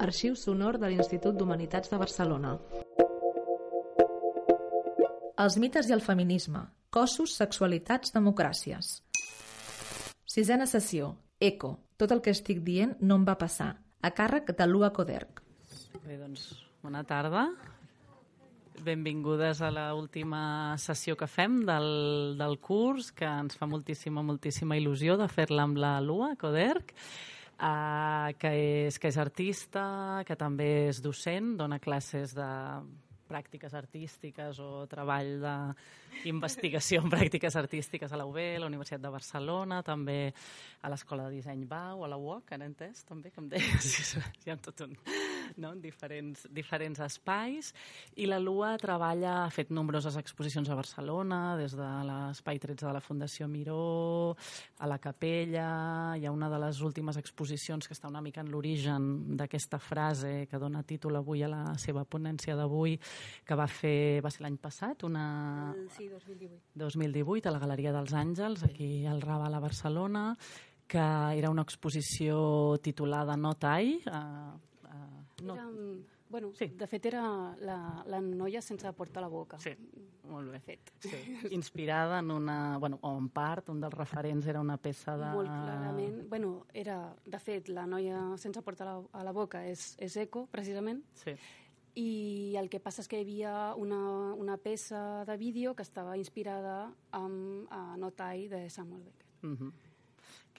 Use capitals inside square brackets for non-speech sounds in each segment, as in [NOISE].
Arxiu sonor de l'Institut d'Humanitats de Barcelona. Els mites i el feminisme. Cossos, sexualitats, democràcies. Sisena sessió. Eco. Tot el que estic dient no em va passar. A càrrec de Lua Coderc. Bé, doncs, bona tarda. Benvingudes a l última sessió que fem del, del curs, que ens fa moltíssima, moltíssima il·lusió de fer-la amb la Lua Coderc, uh, que, és, que és artista, que també és docent, dona classes de pràctiques artístiques o treball d'investigació en pràctiques artístiques a la UB, a la Universitat de Barcelona, també a l'Escola de Disseny BAU, a la UOC, ara entès, també, que em deies, [LAUGHS] hi ha tot un no? en diferents, diferents espais. I la Lua treballa, ha fet nombroses exposicions a Barcelona, des de l'Espai 13 de la Fundació Miró, a la Capella, hi ha una de les últimes exposicions que està una mica en l'origen d'aquesta frase que dona títol avui a la seva ponència d'avui, que va fer, va ser l'any passat, una... Sí, 2018. 2018, a la Galeria dels Àngels, aquí al Raval a Barcelona, que era una exposició titulada No Tai, eh, no. Era, bueno, sí. de fet era la, la noia sense portar la boca. Sí, molt bé. fet. Sí. Inspirada en una... Bueno, o en part, un dels referents era una peça de... Molt clarament. Bueno, era, de fet, la noia sense portar la, a la boca és, és Eco, precisament. Sí. I el que passa és que hi havia una, una peça de vídeo que estava inspirada en a No Tai de Samuel Beckett. Mm -hmm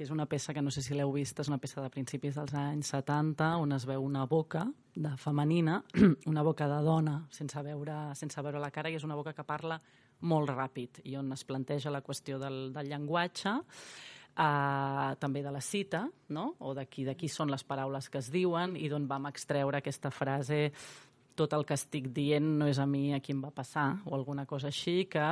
que és una peça que no sé si l'heu vist, és una peça de principis dels anys 70, on es veu una boca de femenina, [CLEARS THROAT] una boca de dona, sense veure, sense veure la cara, i és una boca que parla molt ràpid, i on es planteja la qüestió del, del llenguatge, Uh, també de la cita, no? o de qui, de qui són les paraules que es diuen i d'on vam extreure aquesta frase tot el que estic dient no és a mi a qui em va passar, o alguna cosa així, que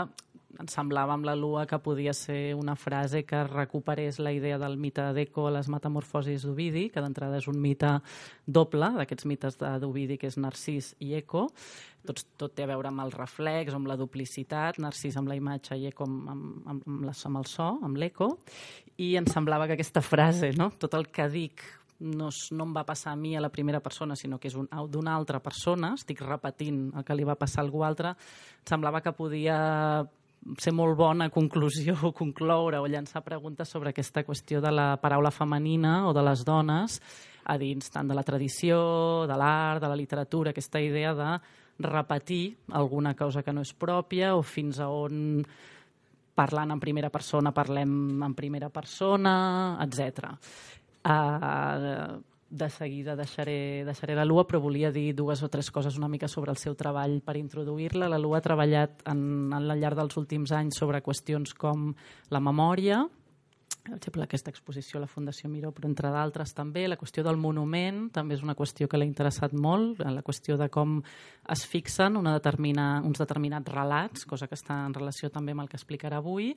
ens semblava amb la Lua que podia ser una frase que recuperés la idea del mite d'Eco a les metamorfosis d'Ovidi, que d'entrada és un mite doble, d'aquests mites d'Ovidi, que és Narcís i Eco. Tot, tot té a veure amb el reflex, amb la duplicitat, Narcís amb la imatge i Eco amb, amb, amb, amb, la, el so, amb l'eco, i ens semblava que aquesta frase, no? tot el que dic no, no em va passar a mi a la primera persona, sinó que és un, d'una altra persona, estic repetint el que li va passar a algú altre, semblava que podia ser molt bona conclusió o [LAUGHS] concloure o llançar preguntes sobre aquesta qüestió de la paraula femenina o de les dones a dins tant de la tradició, de l'art, de la literatura, aquesta idea de repetir alguna cosa que no és pròpia o fins a on parlant en primera persona parlem en primera persona, etc. Uh, de seguida deixaré, deixaré la Lua, però volia dir dues o tres coses una mica sobre el seu treball per introduir-la. La Lua ha treballat en, en el llarg dels últims anys sobre qüestions com la memòria, per exemple, aquesta exposició a la Fundació Miró, però entre d'altres també. La qüestió del monument també és una qüestió que l'ha interessat molt, la qüestió de com es fixen una determina, uns determinats relats, cosa que està en relació també amb el que explicarà avui.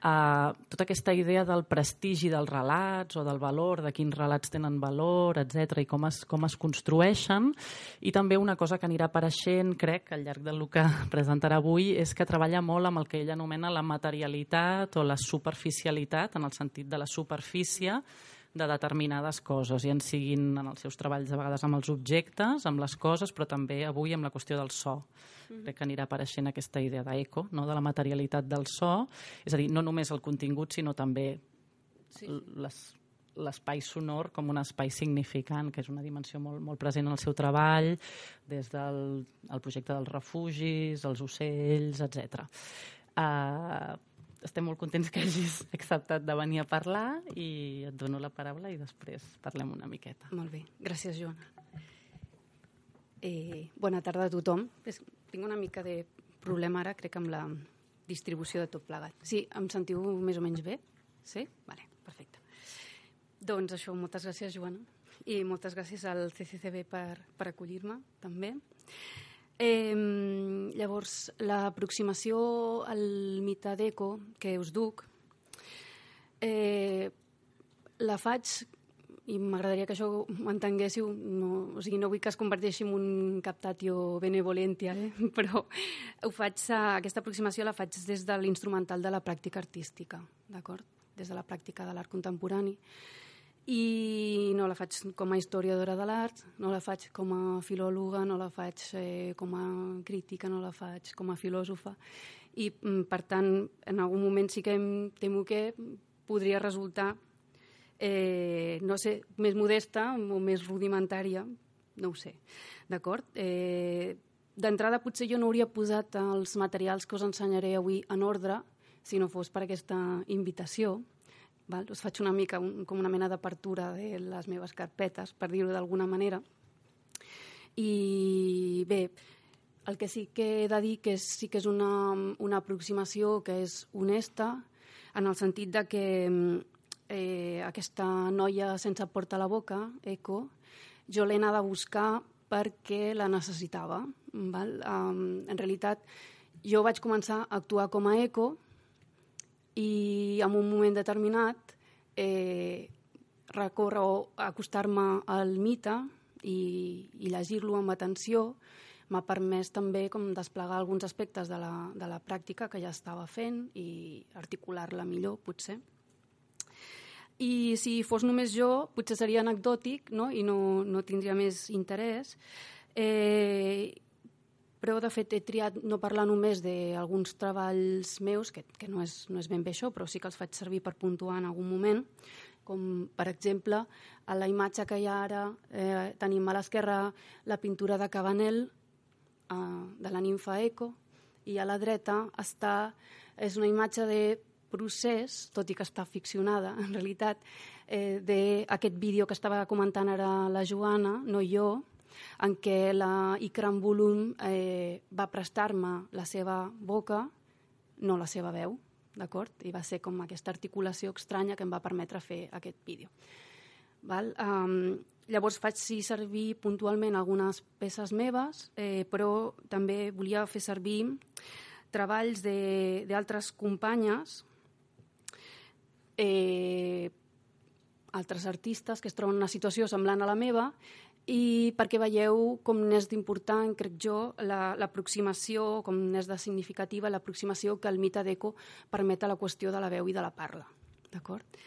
Uh, tota aquesta idea del prestigi dels relats o del valor, de quins relats tenen valor, etc i com es, com es construeixen. I també una cosa que anirà apareixent, crec, al llarg del que presentarà avui, és que treballa molt amb el que ell anomena la materialitat o la superficialitat, en el sentit de la superfície de determinades coses, i en siguin en els seus treballs a vegades amb els objectes, amb les coses, però també avui amb la qüestió del so. Mm. Crec que anirà apareixent aquesta idea d'eco, no? de la materialitat del so, és a dir, no només el contingut, sinó també sí. l'espai sonor com un espai significant, que és una dimensió molt, molt present en el seu treball, des del el projecte dels refugis, els ocells, etc. Uh, estem molt contents que hagis [LAUGHS] acceptat de venir a parlar i et dono la paraula i després parlem una miqueta. Molt bé, gràcies Joana. Eh, bona tarda a tothom. És, tinc una mica de problema ara, crec, amb la distribució de tot plegat. Sí, em sentiu més o menys bé? Sí? Vale, perfecte. Doncs això, moltes gràcies, Joana. I moltes gràcies al CCCB per, per acollir-me, també. Eh, llavors, l'aproximació al mite d'Eco que us duc eh, la faig i m'agradaria que això ho entenguéssiu, no, o sigui, no vull que es converteixi en un captatio benevolentia, eh? [LAUGHS] però ho faig, aquesta aproximació la faig des de l'instrumental de la pràctica artística, d'acord? Des de la pràctica de l'art contemporani. I no la faig com a historiadora de l'art, no la faig com a filòloga, no la faig eh, com a crítica, no la faig com a filòsofa. I, mm, per tant, en algun moment sí que em temo que podria resultar, eh, no sé, més modesta o més rudimentària, no ho sé, d'acord? Eh, D'entrada, potser jo no hauria posat els materials que us ensenyaré avui en ordre si no fos per aquesta invitació. Val? Us faig una mica un, com una mena d'apertura de les meves carpetes, per dir-ho d'alguna manera. I bé, el que sí que he de dir que és, sí que és una, una aproximació que és honesta, en el sentit de que eh, aquesta noia sense porta a la boca, Eco, jo l'he anat a buscar perquè la necessitava. Val? Um, en realitat, jo vaig començar a actuar com a eco i en un moment determinat eh, recórrer o acostar-me al mite i, i llegir-lo amb atenció m'ha permès també com desplegar alguns aspectes de la, de la pràctica que ja estava fent i articular-la millor, potser. I si fos només jo, potser seria anecdòtic no? i no, no tindria més interès. Eh, però, de fet, he triat no parlar només d'alguns treballs meus, que, que no, és, no és ben bé això, però sí que els faig servir per puntuar en algun moment, com, per exemple, a la imatge que hi ha ara, eh, tenim a l'esquerra la pintura de Cabanel, eh, de la ninfa Eco, i a la dreta està, és una imatge de procés, tot i que està ficcionada, en realitat, eh, d'aquest vídeo que estava comentant ara la Joana, no jo, en què la Ikram Volum eh, va prestar-me la seva boca, no la seva veu, d'acord? I va ser com aquesta articulació estranya que em va permetre fer aquest vídeo. Val? Um, llavors faig sí, servir puntualment algunes peces meves, eh, però també volia fer servir treballs d'altres companyes eh, altres artistes que es troben en una situació semblant a la meva i perquè veieu com n'és d'important, crec jo, l'aproximació, la, com n'és de significativa l'aproximació que el mite d'Eco permet a la qüestió de la veu i de la parla. D'acord?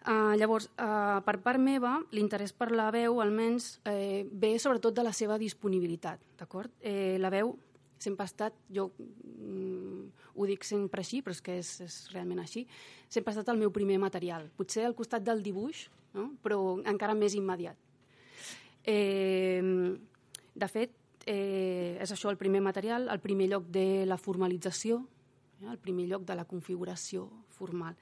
Uh, llavors, uh, per part meva, l'interès per la veu, almenys, eh, ve sobretot de la seva disponibilitat. D'acord? Eh, la veu sempre ha estat, jo mm, ho dic sempre així, però és que és, és realment així, sempre ha estat el meu primer material. Potser al costat del dibuix, no? però encara més immediat. Eh, de fet, eh, és això el primer material, el primer lloc de la formalització, eh, el primer lloc de la configuració formal.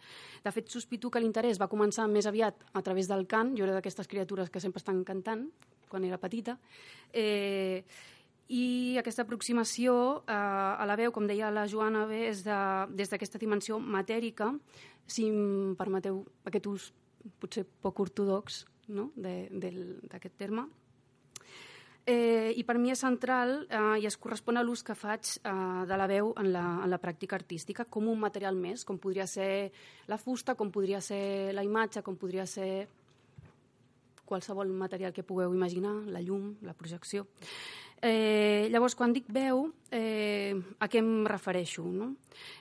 De fet, sospito que l'interès va començar més aviat a través del cant, jo era d'aquestes criatures que sempre estan cantant, quan era petita, eh, i aquesta aproximació eh, a la veu, com deia la Joana bé, és de, des d'aquesta dimensió matèrica, si em permeteu aquest ús potser poc ortodox no? d'aquest terme. Eh, I per mi és central eh, i es correspon a l'ús que faig eh, de la veu en la, en la pràctica artística com un material més, com podria ser la fusta, com podria ser la imatge, com podria ser qualsevol material que pugueu imaginar, la llum, la projecció. Eh, llavors, quan dic veu, eh, a què em refereixo? No?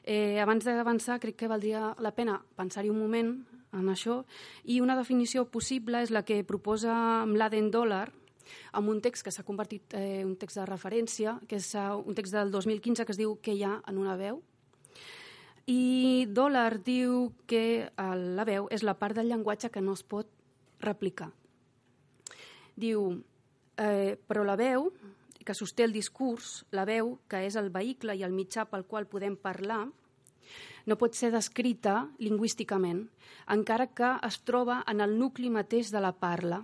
Eh, abans d'avançar, crec que valdria la pena pensar-hi un moment en això, i una definició possible és la que proposa Mladen Dollar, amb un text que s'ha convertit eh, un text de referència, que és uh, un text del 2015 que es diu Què hi ha en una veu? I Dollar diu que la veu és la part del llenguatge que no es pot replicar. Diu, eh, però la veu que sosté el discurs, la veu, que és el vehicle i el mitjà pel qual podem parlar, no pot ser descrita lingüísticament, encara que es troba en el nucli mateix de la parla.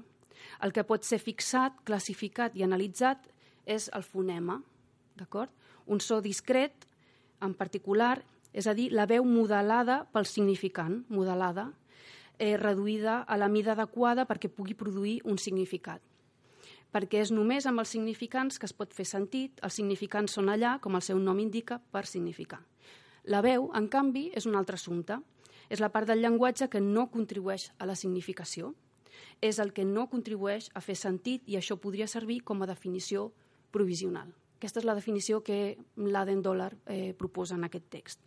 El que pot ser fixat, classificat i analitzat és el fonema, d'acord? Un so discret, en particular, és a dir, la veu modelada pel significant, modelada, eh, reduïda a la mida adequada perquè pugui produir un significat perquè és només amb els significants que es pot fer sentit, els significants són allà, com el seu nom indica, per significar. La veu, en canvi, és un altre assumpte. És la part del llenguatge que no contribueix a la significació. És el que no contribueix a fer sentit i això podria servir com a definició provisional. Aquesta és la definició que l'Aden Dollar eh, proposa en aquest text.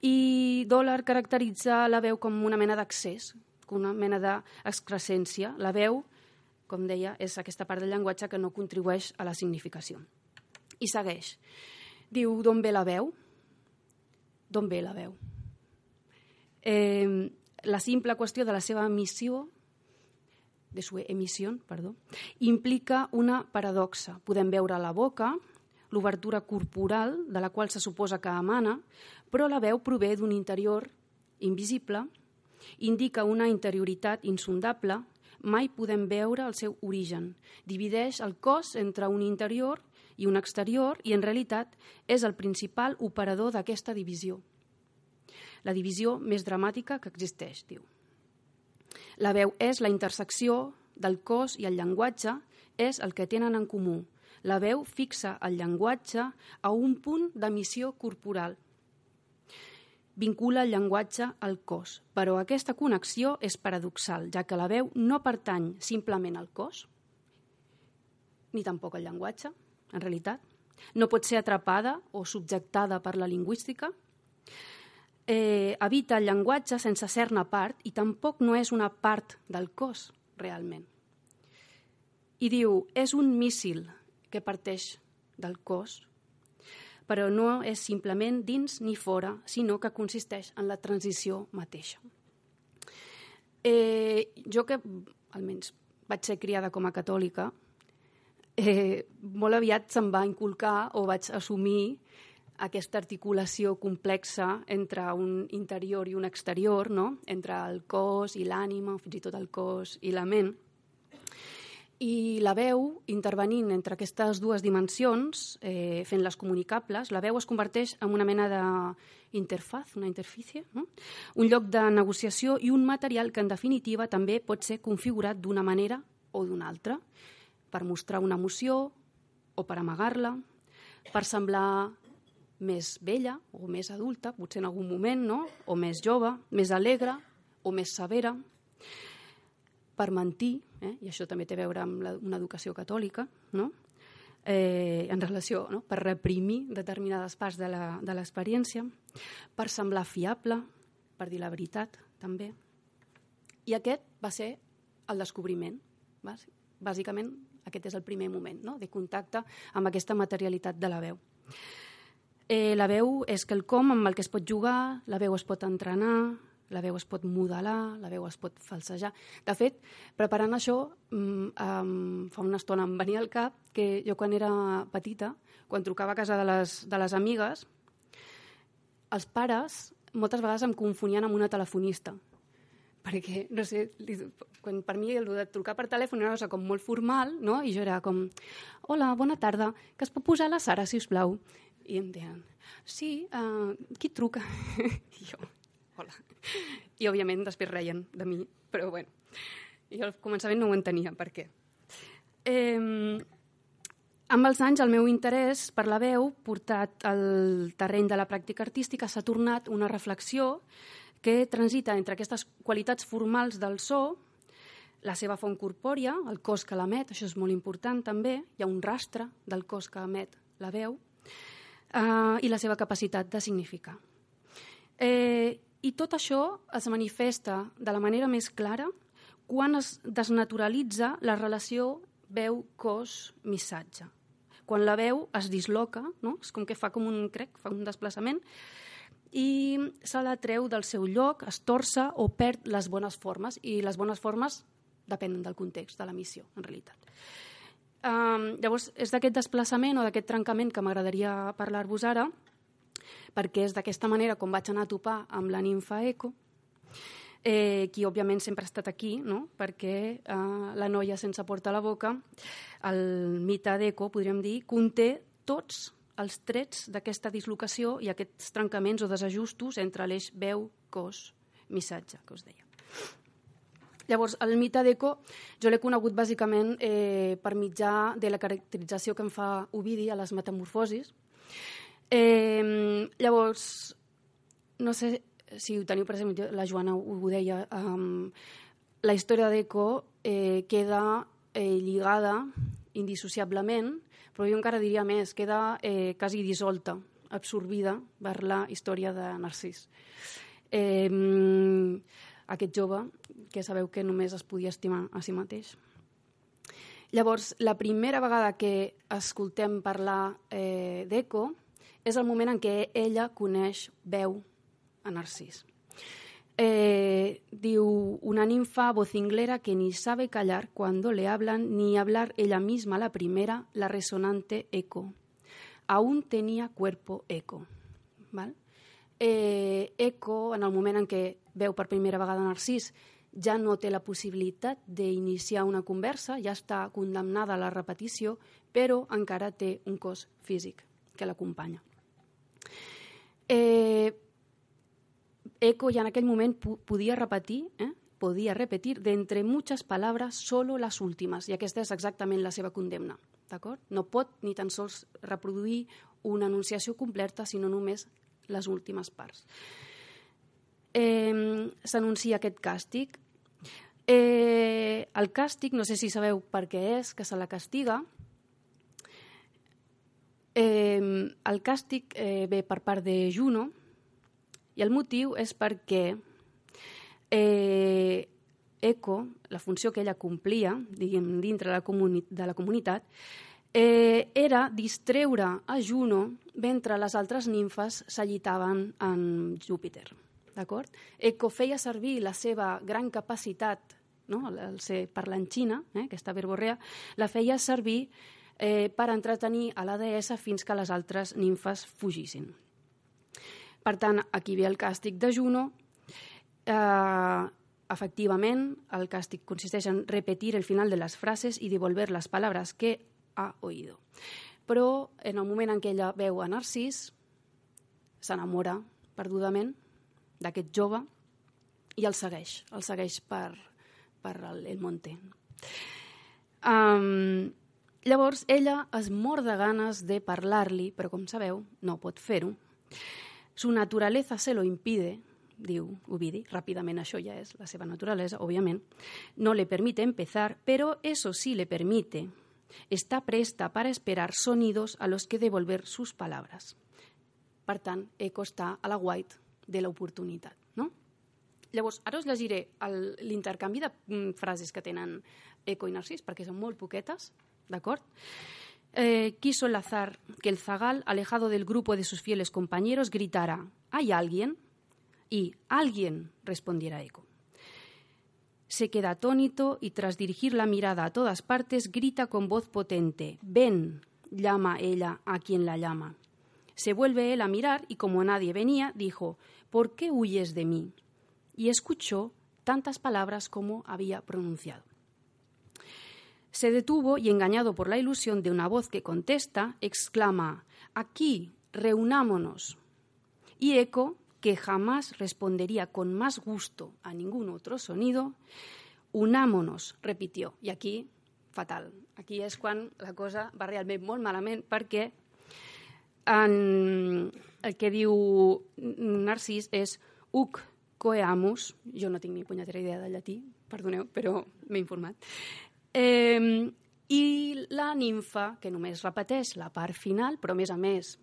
I Dollar caracteritza la veu com una mena d'accés, una mena d'excrescència. La veu, com deia, és aquesta part del llenguatge que no contribueix a la significació. I segueix. Diu, d'on ve la veu? D'on ve la veu? Eh, la simple qüestió de la seva emissió de su emissió, perdó, implica una paradoxa. Podem veure la boca, l'obertura corporal, de la qual se suposa que emana, però la veu prové d'un interior invisible, indica una interioritat insondable, mai podem veure el seu origen. Divideix el cos entre un interior i un exterior i, en realitat, és el principal operador d'aquesta divisió. La divisió més dramàtica que existeix, diu. La veu és la intersecció del cos i el llenguatge, és el que tenen en comú. La veu fixa el llenguatge a un punt d'emissió corporal. Vincula el llenguatge al cos, però aquesta connexió és paradoxal, ja que la veu no pertany simplement al cos, ni tampoc al llenguatge, en realitat. No pot ser atrapada o subjectada per la lingüística, eh, habita el llenguatge sense ser-ne part i tampoc no és una part del cos, realment. I diu, és un míssil que parteix del cos, però no és simplement dins ni fora, sinó que consisteix en la transició mateixa. Eh, jo que, almenys, vaig ser criada com a catòlica, eh, molt aviat se'm va inculcar o vaig assumir aquesta articulació complexa entre un interior i un exterior, no? entre el cos i l'ànima, fins i tot el cos i la ment. I la veu, intervenint entre aquestes dues dimensions, eh, fent-les comunicables, la veu es converteix en una mena d'interfaz, una interfície, no? un lloc de negociació i un material que, en definitiva, també pot ser configurat d'una manera o d'una altra, per mostrar una emoció o per amagar-la, per semblar més vella o més adulta, potser en algun moment, no? o més jove, més alegre o més severa, per mentir, eh? i això també té a veure amb la, una educació catòlica, no? eh, en relació, no? per reprimir determinades parts de l'experiència, per semblar fiable, per dir la veritat, també. I aquest va ser el descobriment. Bàsicament, aquest és el primer moment no? de contacte amb aquesta materialitat de la veu. Eh, la veu és quelcom amb el que es pot jugar, la veu es pot entrenar, la veu es pot modelar, la veu es pot falsejar. De fet, preparant això, um, fa una estona em venia al cap que jo quan era petita, quan trucava a casa de les, de les amigues, els pares moltes vegades em confonien amb una telefonista perquè, no sé, quan per mi el de trucar per telèfon era una cosa com molt formal, no? i jo era com, hola, bona tarda, que es pot posar la Sara, si us plau? I em deien, sí, uh, qui truca? [LAUGHS] I jo, hola. I òbviament després reien de mi, però bueno, jo al començament no ho entenia, per què. Eh, amb els anys, el meu interès per la veu, portat al terreny de la pràctica artística, s'ha tornat una reflexió que transita entre aquestes qualitats formals del so, la seva font corpòria, el cos que l'emet, això és molt important també, hi ha un rastre del cos que emet la veu, eh, i la seva capacitat de significar. Eh, I tot això es manifesta de la manera més clara quan es desnaturalitza la relació veu-cos-missatge. Quan la veu es disloca, no? és com que fa com un crec, fa un desplaçament, i se la treu del seu lloc, es torça o perd les bones formes, i les bones formes depenen del context, de la missió, en realitat. Um, llavors, és d'aquest desplaçament o d'aquest trencament que m'agradaria parlar-vos ara, perquè és d'aquesta manera com vaig anar a topar amb la ninfa Eco, eh, qui òbviament sempre ha estat aquí, no? perquè eh, la noia sense porta a la boca, el mite d'Eco, podríem dir, conté tots els trets d'aquesta dislocació i aquests trencaments o desajustos entre l'eix veu, cos, missatge, que us deia. Llavors, el mite d'Eco jo l'he conegut bàsicament eh, per mitjà de la caracterització que em fa Ovidi a les metamorfosis. Eh, llavors, no sé si ho teniu present, la Joana ho, ho deia, um, la història d'Eco eh, queda eh, lligada indissociablement, però jo encara diria més, queda eh, quasi dissolta, absorbida per la història de Narcís. Eh, aquest jove que sabeu que només es podia estimar a si mateix. Llavors, la primera vegada que escoltem parlar eh, d'Eco és el moment en què ella coneix, veu a Narcís. Eh, diu, una ninfa vocinglera que ni sabe callar cuando le hablan ni hablar ella misma la primera, la resonante eco. Aún tenía cuerpo eco. Val? Eh, eco, en el moment en què veu per primera vegada Narcís, ja no té la possibilitat d'iniciar una conversa, ja està condemnada a la repetició, però encara té un cos físic que l'acompanya. Eh, Eco ya en aquell moment podia repetir, eh? podia repetir d'entre muchas palabras solo las últimes, i aquesta és exactament la seva condemna. D'acord? No pot ni tan sols reproduir una enunciació completa, sinó només les últimes parts eh, s'anuncia aquest càstig. Eh, el càstig, no sé si sabeu per què és, que se la castiga. Eh, el càstig eh, ve per part de Juno i el motiu és perquè eh, Eco, la funció que ella complia diguem, dintre la, de la comunitat, eh, era distreure a Juno mentre les altres nimfes s'allitaven en Júpiter d'acord? Eco feia servir la seva gran capacitat, no? el, ser parlanxina, eh? aquesta verborrea, la feia servir eh, per entretenir a la deessa fins que les altres nimfes fugissin. Per tant, aquí ve el càstig de Juno. Eh, efectivament, el càstig consisteix en repetir el final de les frases i devolver les paraules que ha oído. Però en el moment en què ella veu a Narcís, s'enamora perdudament d'aquest jove i el segueix, el segueix per, per el, el monte. Um, llavors, ella es mor de ganes de parlar-li, però com sabeu, no pot fer-ho. Su naturaleza se lo impide, diu Ovidi, ràpidament això ja és la seva naturalesa, òbviament, no le permite empezar, pero eso sí le permite. Está presta para esperar sonidos a los que devolver sus palabras. Per tant, Eco està a la White de l'oportunitat. No? Llavors, ara us llegiré l'intercanvi de mm, frases que tenen Eco i Narcís, perquè són molt poquetes, d'acord? Eh, quiso enlazar que el zagal, alejado del grupo de sus fieles compañeros, gritara ¿Hay alguien? Y «¿Alguien?» respondiera Eco. Se queda atónito y tras dirigir la mirada a todas partes grita con voz potente «Ven», llama ella a quien la llama. Se vuelve él a mirar y como nadie venía, dijo ¿por qué huyes de mí? Y escuchó tantas palabras como había pronunciado. Se detuvo y, engañado por la ilusión de una voz que contesta, exclama, Aquí, reunámonos. Y Eco, que jamás respondería con más gusto a ningún otro sonido, unámonos, repitió. I aquí, fatal. Aquí és quan la cosa va realment molt malament perquè en, el que diu Narcís és uc coeamus, jo no tinc ni punyetera idea de llatí, perdoneu, però m'he informat, eh, i la ninfa, que només repeteix la part final, però a més a més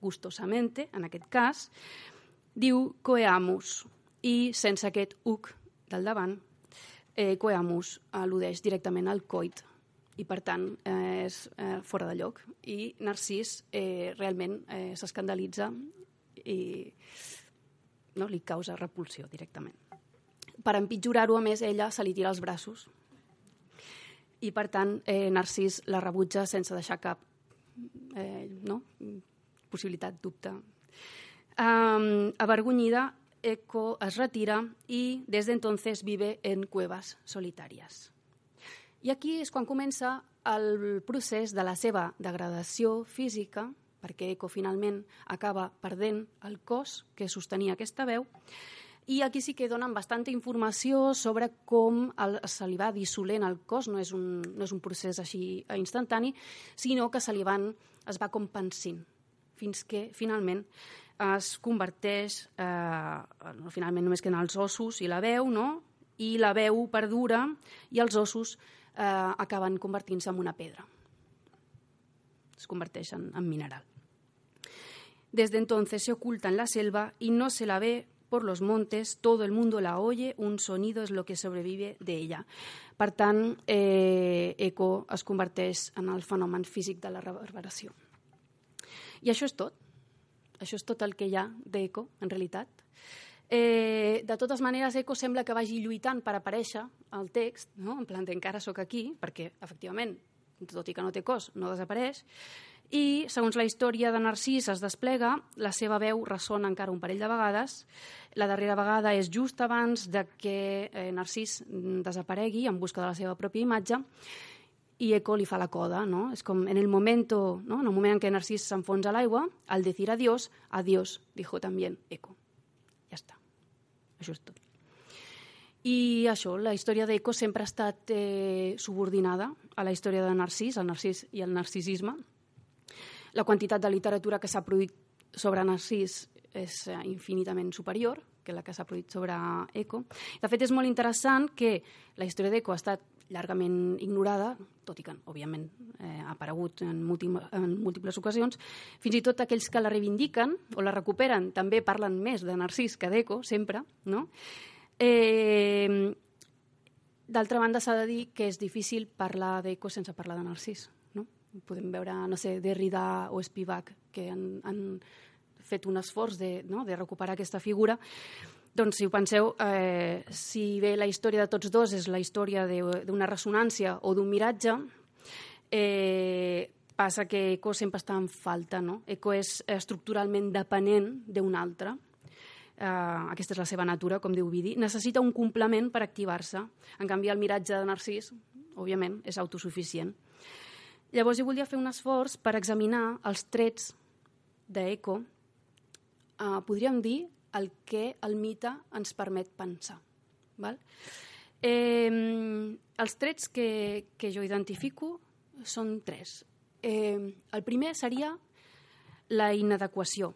gustosamente, en aquest cas, diu coeamus, i sense aquest uc del davant, eh, coeamus al·ludeix directament al coit, i per tant eh, és eh, fora de lloc. I Narcís eh, realment eh, s'escandalitza i no, li causa repulsió directament. Per empitjorar-ho, a més, ella se li tira els braços i per tant eh, Narcís la rebutja sense deixar cap eh, no? possibilitat, dubte. Um, avergonyida, Eco es retira i des d'entonces vive en cuevas solitàries. I aquí és quan comença el procés de la seva degradació física, perquè Eco finalment acaba perdent el cos que sostenia aquesta veu, i aquí sí que donen bastanta informació sobre com el, se li va dissolent el cos, no és, un, no és un procés així instantani, sinó que se li van, es va compensint, fins que finalment es converteix, eh, finalment només queden els ossos i la veu, no? i la veu perdura i els ossos eh, acaben convertint-se en una pedra. Es converteixen en mineral. Desde entonces se oculta en la selva y no se la ve por los montes, todo el mundo la oye, un sonido es lo que sobrevive de ella. Per tant, eh, eco es converteix en el fenomen físic de la reverberació. I això és tot. Això és tot el que hi ha d'eco, en realitat. Eh, de totes maneres, Eco sembla que vagi lluitant per aparèixer al text, no? en plan d'encara sóc aquí, perquè, efectivament, tot i que no té cos, no desapareix, i, segons la història de Narcís es desplega, la seva veu ressona encara un parell de vegades. La darrera vegada és just abans de que eh, Narcís desaparegui en busca de la seva pròpia imatge i Eco li fa la coda, no? És com en el moment, no? en el moment en què Narcís s'enfonsa a l'aigua, al decir adiós, adiós, dijo también Eco. Ja està. Això és tot. I això, la història d'Eco sempre ha estat eh, subordinada a la història de Narcís, el Narcís i el narcisisme. La quantitat de literatura que s'ha produït sobre Narcís és eh, infinitament superior que la que s'ha produït sobre Eco. De fet, és molt interessant que la història d'Eco ha estat llargament ignorada, tot i que, òbviament, eh, ha aparegut en, múltiples, en múltiples ocasions. Fins i tot aquells que la reivindiquen o la recuperen també parlen més de Narcís que d'Eco, sempre, no? Eh, D'altra banda, s'ha de dir que és difícil parlar d'Eco sense parlar de Narcís. Podem veure, no sé, Derrida o Spivak, que han, han fet un esforç de, no? de recuperar aquesta figura. Doncs, si ho penseu, eh, si bé la història de tots dos és la història d'una ressonància o d'un miratge, eh, passa que Eco sempre està en falta, no? Eco és estructuralment dependent d'un altre. Eh, aquesta és la seva natura, com diu Vidi. Necessita un complement per activar-se. En canvi, el miratge de Narcís, òbviament, és autosuficient. Llavors, jo volia fer un esforç per examinar els trets d'Eco, eh, podríem dir el que el mite ens permet pensar. Val? Eh, els trets que, que jo identifico són tres. Eh, el primer seria la inadequació.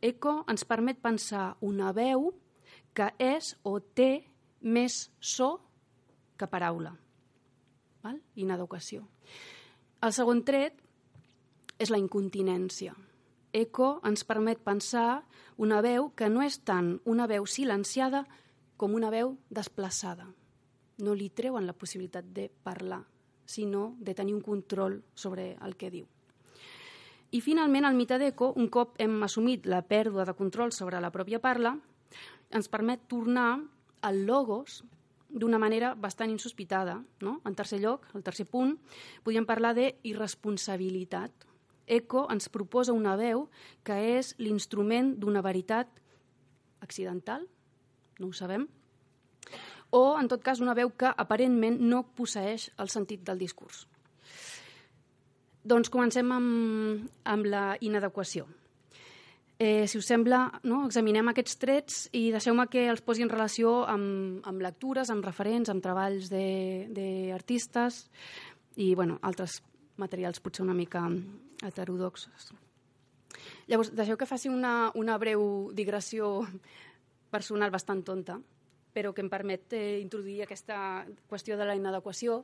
Eco ens permet pensar una veu que és o té més so que paraula. Val? Inadequació. El segon tret és la incontinència. Eco ens permet pensar una veu que no és tant una veu silenciada com una veu desplaçada. No li treuen la possibilitat de parlar, sinó de tenir un control sobre el que diu. I finalment, el mite d'Eco, un cop hem assumit la pèrdua de control sobre la pròpia parla, ens permet tornar al logos d'una manera bastant insospitada. No? En tercer lloc, el tercer punt, podríem parlar d'irresponsabilitat. Eco ens proposa una veu que és l'instrument d'una veritat accidental, no ho sabem, o, en tot cas, una veu que aparentment no posseix el sentit del discurs. Doncs comencem amb, amb la inadequació. Eh, si us sembla, no, examinem aquests trets i deixeu-me que els posi en relació amb, amb lectures, amb referents, amb treballs d'artistes i bueno, altres materials potser una mica heterodoxes. Llavors, deixeu que faci una, una breu digressió personal bastant tonta, però que em permet eh, introduir aquesta qüestió de la inadequació.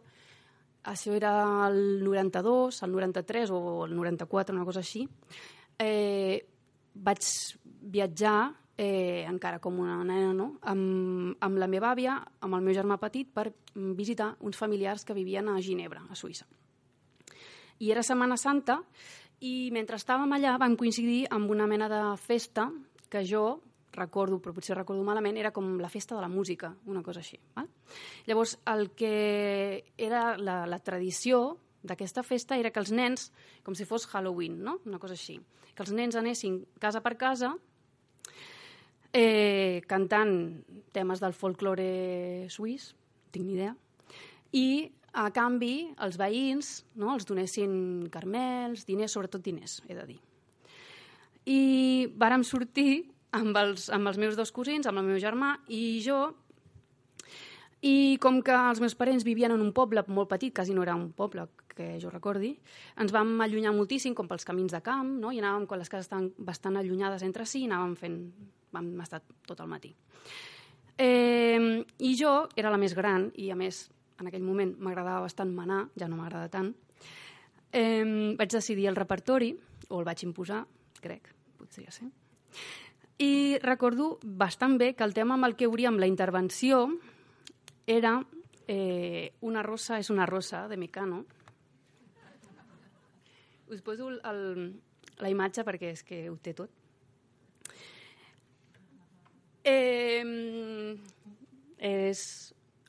Això era el 92, el 93 o el 94, una cosa així. Eh, vaig viatjar eh, encara com una nena, no? amb, amb la meva àvia, amb el meu germà petit, per visitar uns familiars que vivien a Ginebra, a Suïssa. I era Setmana Santa i mentre estàvem allà vam coincidir amb una mena de festa que jo recordo, però potser recordo malament, era com la festa de la música, una cosa així. Val? Llavors, el que era la, la tradició d'aquesta festa era que els nens, com si fos Halloween, no? una cosa així, que els nens anessin casa per casa eh, cantant temes del folklore suís, tinc ni idea, i a canvi els veïns no, els donessin carmels, diners, sobretot diners, he de dir. I vàrem sortir amb els, amb els meus dos cosins, amb el meu germà i jo, i com que els meus parents vivien en un poble molt petit, quasi no era un poble que jo recordi, ens vam allunyar moltíssim, com pels camins de camp, no? i anàvem, quan les cases estaven bastant allunyades entre si, anàvem fent... vam estar tot el matí. Eh, I jo era la més gran, i a més en aquell moment m'agradava bastant manar, ja no m'agrada tant, eh, vaig decidir el repertori, o el vaig imposar, crec, potser ja sé. I recordo bastant bé que el tema amb el que obríem la intervenció era eh, Una rosa és una rosa, de Mecano. Us poso el, el, la imatge perquè és que ho té tot. Eh, és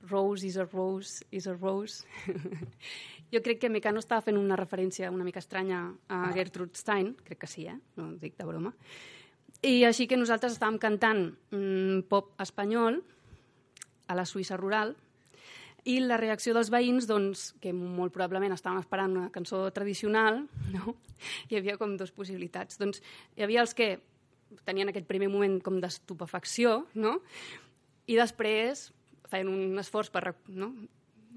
Rose is a Rose is a Rose. [LAUGHS] jo crec que Mecano estava fent una referència una mica estranya a Gertrude Stein, crec que sí, eh? no dic de broma, i així que nosaltres estàvem cantant mm, pop espanyol a la Suïssa rural i la reacció dels veïns, doncs, que molt probablement estaven esperant una cançó tradicional, no? hi havia com dues possibilitats. Doncs hi havia els que tenien aquest primer moment com d'estupefacció, no? i després feien un esforç per no?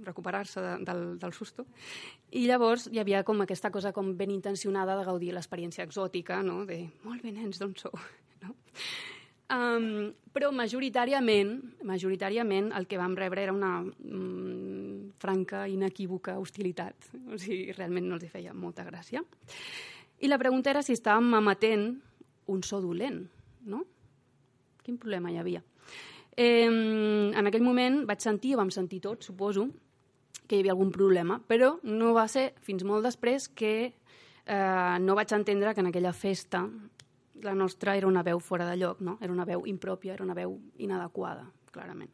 recuperar-se de, del, del susto. I llavors hi havia com aquesta cosa com ben intencionada de gaudir l'experiència exòtica, no? de molt bé, nens, d'on sou? No? Um, però majoritàriament, majoritàriament el que vam rebre era una mm, franca, inequívoca hostilitat. O sigui, realment no els feia molta gràcia. I la pregunta era si estàvem emetent un so dolent, no? Quin problema hi havia? Eh, en aquell moment vaig sentir, vam sentir tots, suposo, que hi havia algun problema, però no va ser fins molt després que eh, no vaig entendre que en aquella festa la nostra era una veu fora de lloc, no? era una veu impròpia, era una veu inadequada, clarament.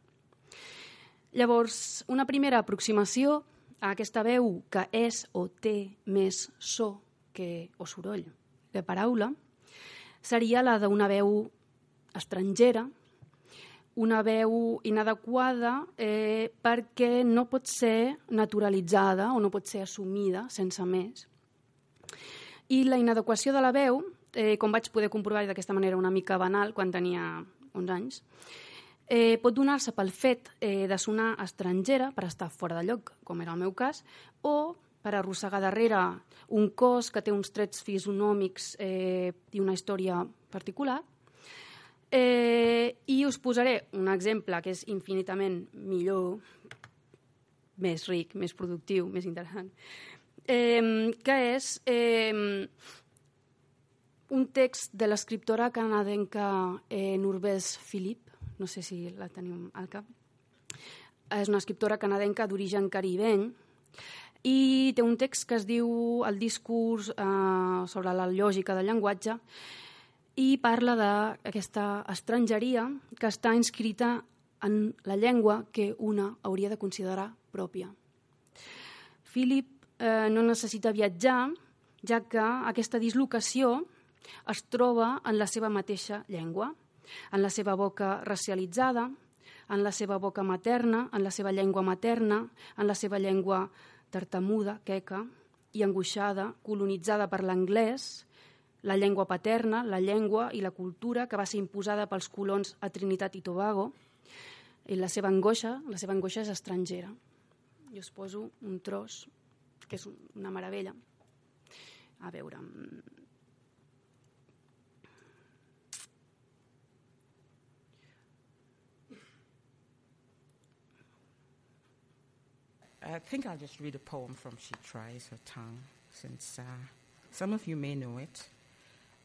Llavors, una primera aproximació a aquesta veu que és o té més so que, o soroll de paraula seria la d'una veu estrangera, una veu inadequada eh, perquè no pot ser naturalitzada o no pot ser assumida sense més. I la inadequació de la veu, eh, com vaig poder comprovar d'aquesta manera una mica banal quan tenia 11 anys, eh, pot donar-se pel fet eh, de sonar estrangera, per estar fora de lloc, com era el meu cas, o per arrossegar darrere un cos que té uns trets fisonòmics eh, i una història particular, Eh, I us posaré un exemple que és infinitament millor, més ric, més productiu, més interessant, eh, que és eh, un text de l'escriptora canadenca eh, Norbès Philippe, no sé si la teniu al cap. És una escriptora canadenca d'origen caribeny i té un text que es diu El discurs eh, sobre la lògica del llenguatge i parla d'aquesta estrangeria que està inscrita en la llengua que una hauria de considerar pròpia. Philip eh, no necessita viatjar, ja que aquesta dislocació es troba en la seva mateixa llengua, en la seva boca racialitzada, en la seva boca materna, en la seva llengua materna, en la seva llengua tartamuda, queca, i angoixada, colonitzada per l'anglès, la llengua paterna, la llengua i la cultura que va ser imposada pels colons a Trinitat i Tobago, i la seva angoixa, la seva angoixa és estrangera. Jo us poso un tros, que és una meravella. A veure... I think I'll just read a poem from She Tries Her Tongue, since uh, some of you may know it.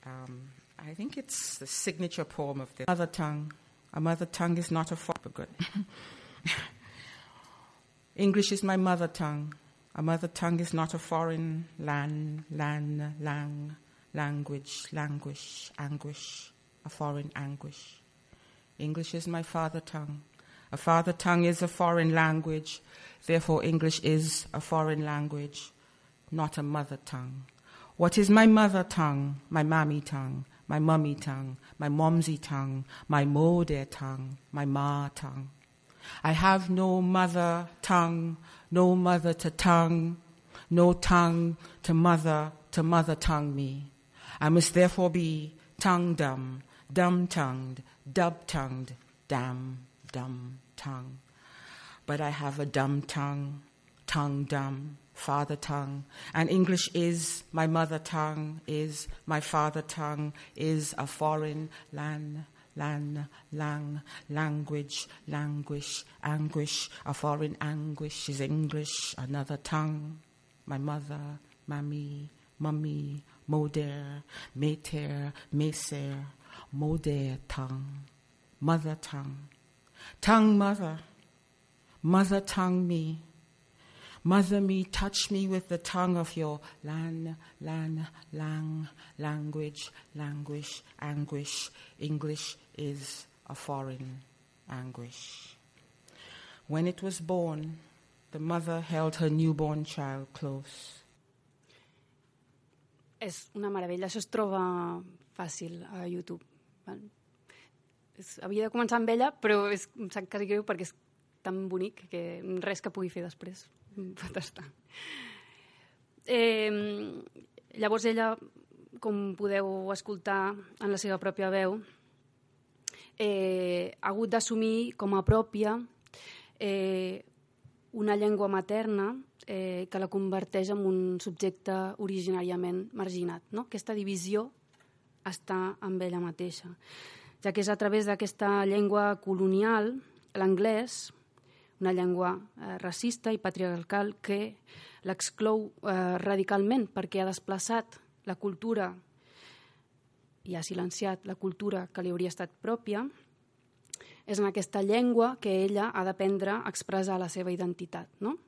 Um, I think it's the signature poem of the mother tongue. A mother tongue is not a foreign good. [LAUGHS] English is my mother tongue. A mother tongue is not a foreign land, land, lang, language, languish, anguish, a foreign anguish. English is my father tongue. A father tongue is a foreign language, therefore, English is a foreign language, not a mother tongue. What is my mother tongue, my mammy tongue, my mummy tongue, my momsy tongue, my mode tongue, my ma tongue? I have no mother tongue, no mother to tongue, no tongue to mother to mother tongue me. I must therefore be tongue dumb, dumb tongued, dub tongued, damn dumb tongue. But I have a dumb tongue, tongue dumb, father tongue. And English is my mother tongue, is my father tongue, is a foreign land. Lan, lang, language, languish, anguish, a foreign anguish is English, another tongue. My mother, mammy, mummy, moder, mater, meser, Moder tongue, mother tongue, tongue mother, mother tongue me. Mother me, touch me with the tongue of your lan, lan, lang, language, languish, anguish. English is a foreign anguish. When it was born, the mother held her newborn child close. És una meravella, això es troba fàcil a YouTube. És, havia de començar amb ella, però és, em sap quasi greu perquè és tan bonic que res que pugui fer després pot estar. Eh, llavors ella, com podeu escoltar en la seva pròpia veu, eh, ha hagut d'assumir com a pròpia eh, una llengua materna eh, que la converteix en un subjecte originàriament marginat. No? Aquesta divisió està amb ella mateixa, ja que és a través d'aquesta llengua colonial, l'anglès, una llengua eh, racista i patriarcal que l'exclou eh, radicalment perquè ha desplaçat la cultura i ha silenciat la cultura que li hauria estat pròpia, és en aquesta llengua que ella ha d'aprendre a expressar la seva identitat. No?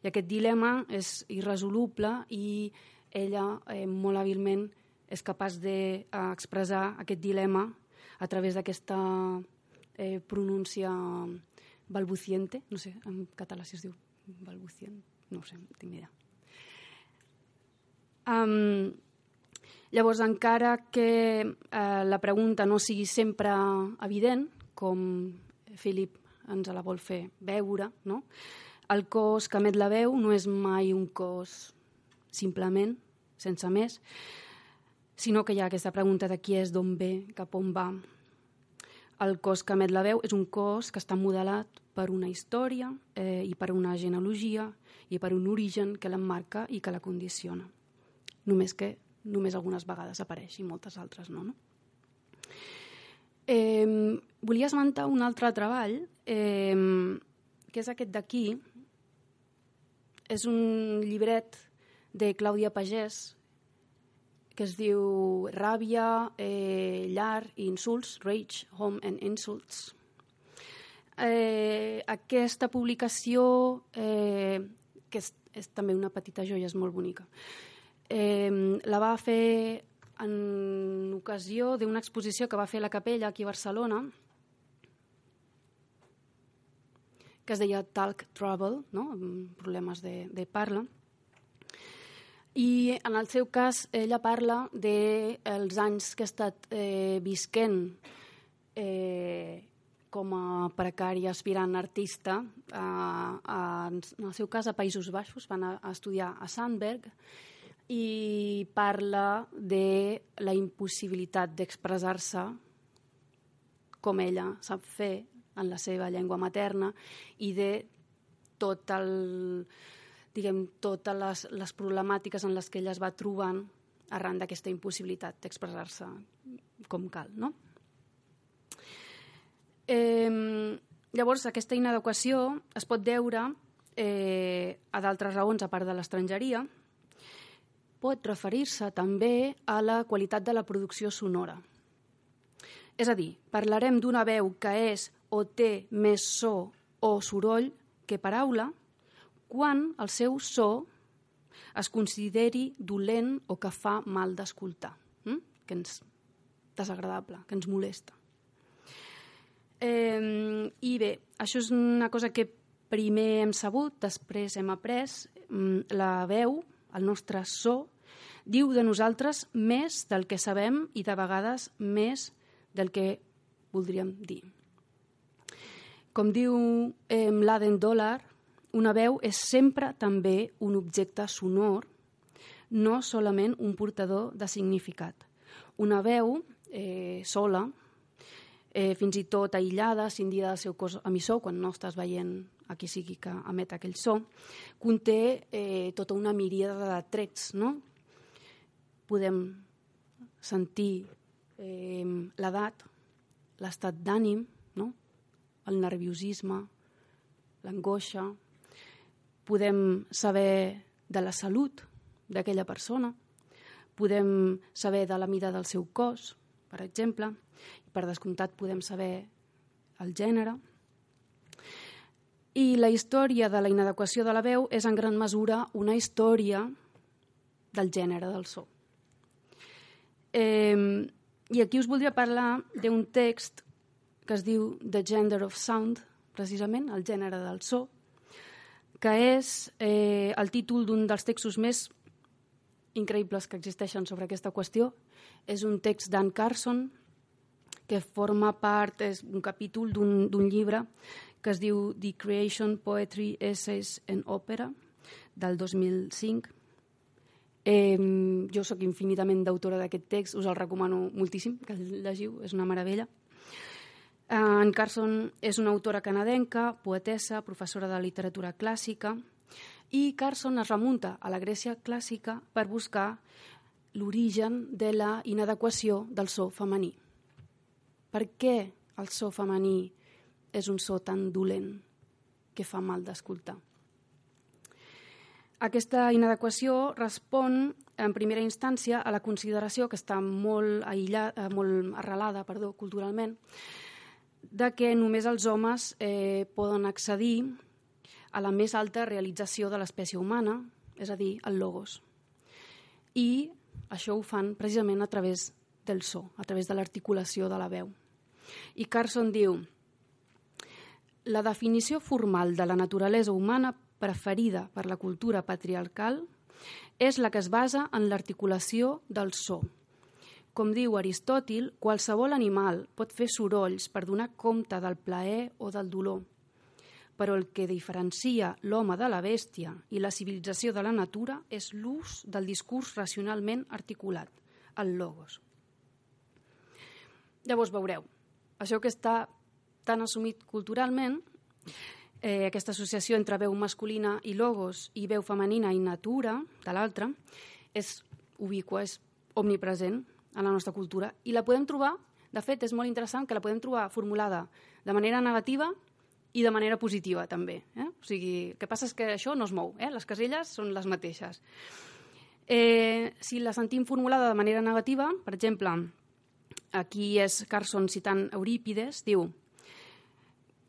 I aquest dilema és irresoluble i ella eh, molt hàbilment és capaç d'expressar de, eh, aquest dilema a través d'aquesta eh, pronúncia balbuciente, no sé, en català si es diu balbucient, no sé, no tinc ni idea. Um, llavors, encara que uh, la pregunta no sigui sempre evident, com Philip ens la vol fer veure, no? el cos que emet la veu no és mai un cos simplement, sense més, sinó que hi ha aquesta pregunta de qui és, d'on ve, cap on va, el cos que emet la veu és un cos que està modelat per una història eh, i per una genealogia i per un origen que l'emmarca i que la condiciona. Només que només algunes vegades apareix i moltes altres no. no? Eh, volia esmentar un altre treball, eh, que és aquest d'aquí. És un llibret de Clàudia Pagès, que es diu Ràbia, eh, llar i insults, Rage, Home and Insults. Eh, aquesta publicació, eh, que és, és també una petita joia, és molt bonica, eh, la va fer en ocasió d'una exposició que va fer la Capella aquí a Barcelona, que es deia Talk Trouble, no? problemes de, de parla, i en el seu cas ella parla dels de anys que ha estat eh, visquent eh, com a precària aspirant artista, a, a, en el seu cas a Països Baixos, van a, a estudiar a Sandberg, i parla de la impossibilitat d'expressar-se com ella sap fer en la seva llengua materna i de tot el diguem, totes les, les problemàtiques en les que ella es va trobant arran d'aquesta impossibilitat d'expressar-se com cal. No? Eh, llavors, aquesta inadequació es pot deure eh, a d'altres raons a part de l'estrangeria, pot referir-se també a la qualitat de la producció sonora. És a dir, parlarem d'una veu que és o té més so o soroll que paraula, quan el seu so es consideri dolent o que fa mal d'escoltar, hm? que ens desagradable, que ens molesta. Eh, I bé, això és una cosa que primer hem sabut, després hem après. La veu, el nostre so, diu de nosaltres més del que sabem i de vegades més del que voldríem dir. Com diu eh, l'Aden Dollar, una veu és sempre també un objecte sonor, no solament un portador de significat. Una veu eh, sola, eh, fins i tot aïllada, cindida del seu cos emissor, quan no estàs veient a qui sigui que emet aquell so, conté eh, tota una miríada de trets, no? Podem sentir eh, l'edat, l'estat d'ànim, no? el nerviosisme, l'angoixa, podem saber de la salut d'aquella persona, podem saber de la mida del seu cos, per exemple. Per descomptat podem saber el gènere. I la història de la inadequació de la veu és en gran mesura una història del gènere del so. Eh, I aquí us voldria parlar d'un text que es diu The Gender of Sound, precisament, el gènere del so, que és eh, el títol d'un dels textos més increïbles que existeixen sobre aquesta qüestió. És un text d'Anne Carson, que forma part, és un capítol d'un llibre que es diu The Creation, Poetry, Essays and Opera, del 2005. Eh, jo sóc infinitament d'autora d'aquest text, us el recomano moltíssim, que el llegiu, és una meravella. Eh, en Carson és una autora canadenca, poetessa, professora de literatura clàssica, i Carson es remunta a la Grècia clàssica per buscar l'origen de la inadequació del so femení. Per què el so femení és un so tan dolent que fa mal d'escoltar? Aquesta inadequació respon en primera instància a la consideració que està molt, aïllada, molt arrelada perdó, culturalment de que només els homes eh, poden accedir a la més alta realització de l'espècie humana, és a dir, el logos. I això ho fan precisament a través del so, a través de l'articulació de la veu. I Carson diu la definició formal de la naturalesa humana preferida per la cultura patriarcal és la que es basa en l'articulació del so, com diu Aristòtil, qualsevol animal pot fer sorolls per donar compte del plaer o del dolor. Però el que diferencia l'home de la bèstia i la civilització de la natura és l'ús del discurs racionalment articulat, el logos. Llavors veureu, això que està tan assumit culturalment, eh, aquesta associació entre veu masculina i logos i veu femenina i natura, de l'altra, és ubiqua, és omnipresent, en la nostra cultura i la podem trobar, de fet és molt interessant que la podem trobar formulada de manera negativa i de manera positiva també. Eh? O sigui, el que passa és que això no es mou, eh? les caselles són les mateixes. Eh, si la sentim formulada de manera negativa, per exemple, aquí és Carson citant Eurípides, diu,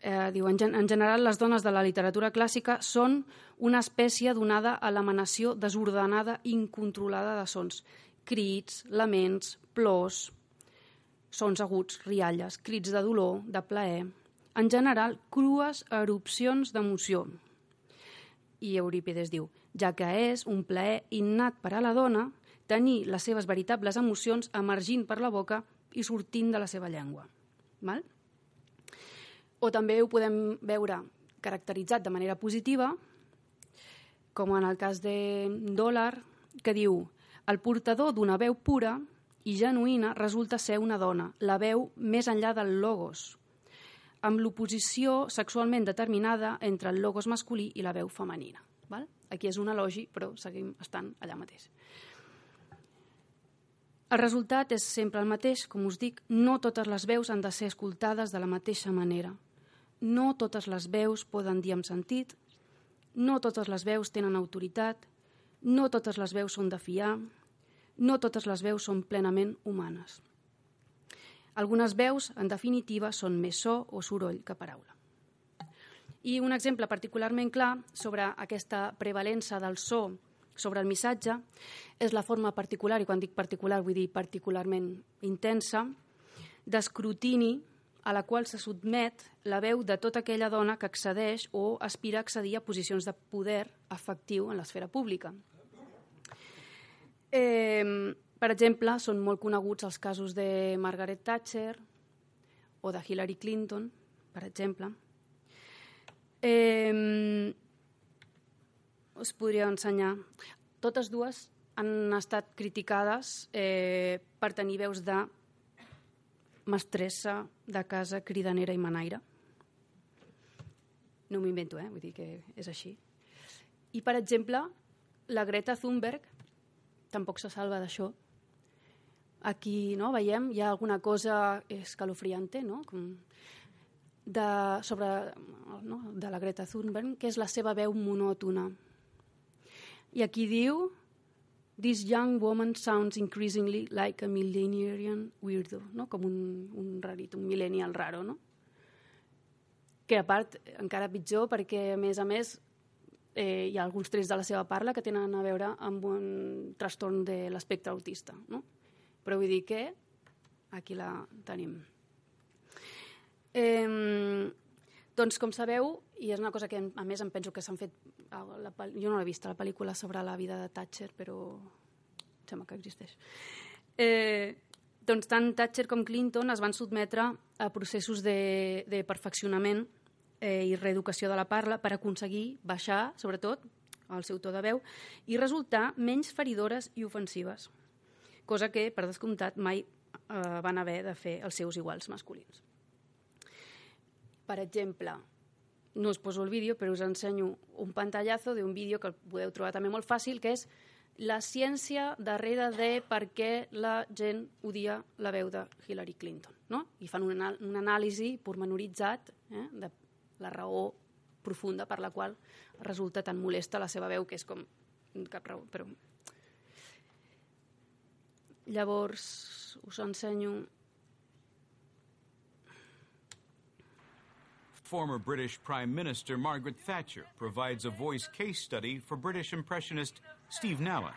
eh, diu en, en general les dones de la literatura clàssica són una espècie donada a l'emanació desordenada i incontrolada de sons crits, laments, plors, sons aguts, rialles, crits de dolor, de plaer, en general, crues erupcions d'emoció. I Eurípides diu, ja que és un plaer innat per a la dona tenir les seves veritables emocions emergint per la boca i sortint de la seva llengua. Val? O també ho podem veure caracteritzat de manera positiva, com en el cas de Dòlar, que diu el portador d'una veu pura i genuïna resulta ser una dona, la veu més enllà del logos, amb l'oposició sexualment determinada entre el logos masculí i la veu femenina. Val? Aquí és un elogi, però seguim estant allà mateix. El resultat és sempre el mateix, com us dic, no totes les veus han de ser escoltades de la mateixa manera. No totes les veus poden dir amb sentit, no totes les veus tenen autoritat, no totes les veus són de fiar, no totes les veus són plenament humanes. Algunes veus, en definitiva, són més so o soroll que paraula. I un exemple particularment clar sobre aquesta prevalença del so sobre el missatge és la forma particular, i quan dic particular vull dir particularment intensa, d'escrutini a la qual se sotmet la veu de tota aquella dona que accedeix o aspira a accedir a posicions de poder efectiu en l'esfera pública. Eh, per exemple, són molt coneguts els casos de Margaret Thatcher o de Hillary Clinton, per exemple. Eh, us podria ensenyar. Totes dues han estat criticades eh, per tenir veus de mestressa de casa, cridanera i manaire. No m'ho invento, eh? vull dir que és així. I, per exemple, la Greta Thunberg tampoc se salva d'això. Aquí no, veiem, hi ha alguna cosa escalofriante no? Com de, sobre, no? de la Greta Thunberg, que és la seva veu monòtona. I aquí diu This young woman sounds increasingly like a millenarian weirdo, no? com un, un rarit, un millennial raro, no? Que a part, encara pitjor, perquè a més a més eh, hi ha alguns trets de la seva parla que tenen a veure amb un trastorn de l'espectre autista, no? Però vull dir que aquí la tenim. Eh, doncs, com sabeu, i és una cosa que a més em penso que s'han fet... La, jo no l'he vist, la pel·lícula sobre la vida de Thatcher, però sembla que existeix. Eh, doncs tant Thatcher com Clinton es van sotmetre a processos de, de perfeccionament eh, i reeducació de la parla per aconseguir baixar, sobretot, el seu to de veu i resultar menys feridores i ofensives, cosa que, per descomptat, mai eh, van haver de fer els seus iguals masculins. Per exemple, no us poso el vídeo, però us ensenyo un pantallazo d'un vídeo que el podeu trobar també molt fàcil, que és la ciència darrere de per què la gent odia la veu de Hillary Clinton. No? I fan un, un anàlisi pormenoritzat eh, de la raó profunda per la qual resulta tan molesta la seva veu, que és com cap raó, però... Llavors, us ensenyo. Former British Prime Minister Margaret Thatcher provides a voice case study for British impressionist Steve Nallon.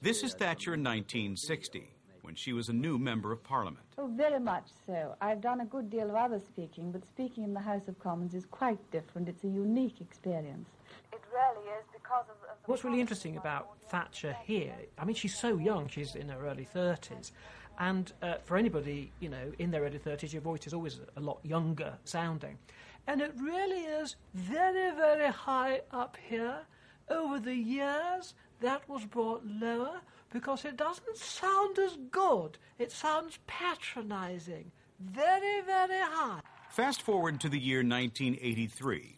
This is Thatcher in 1960, when she was a new Member of Parliament. Oh, very much so. I've done a good deal of other speaking, but speaking in the House of Commons is quite different. It's a unique experience. It really is because of. of What's really interesting about Thatcher here, I mean, she's so young, she's in her early 30s, and uh, for anybody, you know, in their early 30s, your voice is always a lot younger sounding. And it really is very, very high up here. Over the years, that was brought lower because it doesn't sound as good. It sounds patronizing. Very, very high. Fast forward to the year 1983,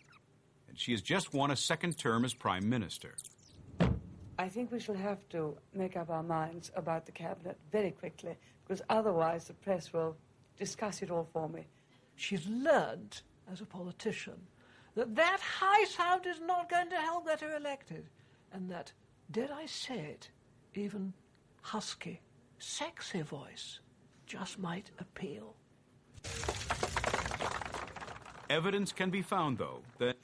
and she has just won a second term as Prime Minister. I think we shall have to make up our minds about the cabinet very quickly, because otherwise the press will discuss it all for me. She's learned, as a politician, that that high sound is not going to help get her elected, and that, did I say it, even husky, sexy voice just might appeal. Evidence can be found, though, that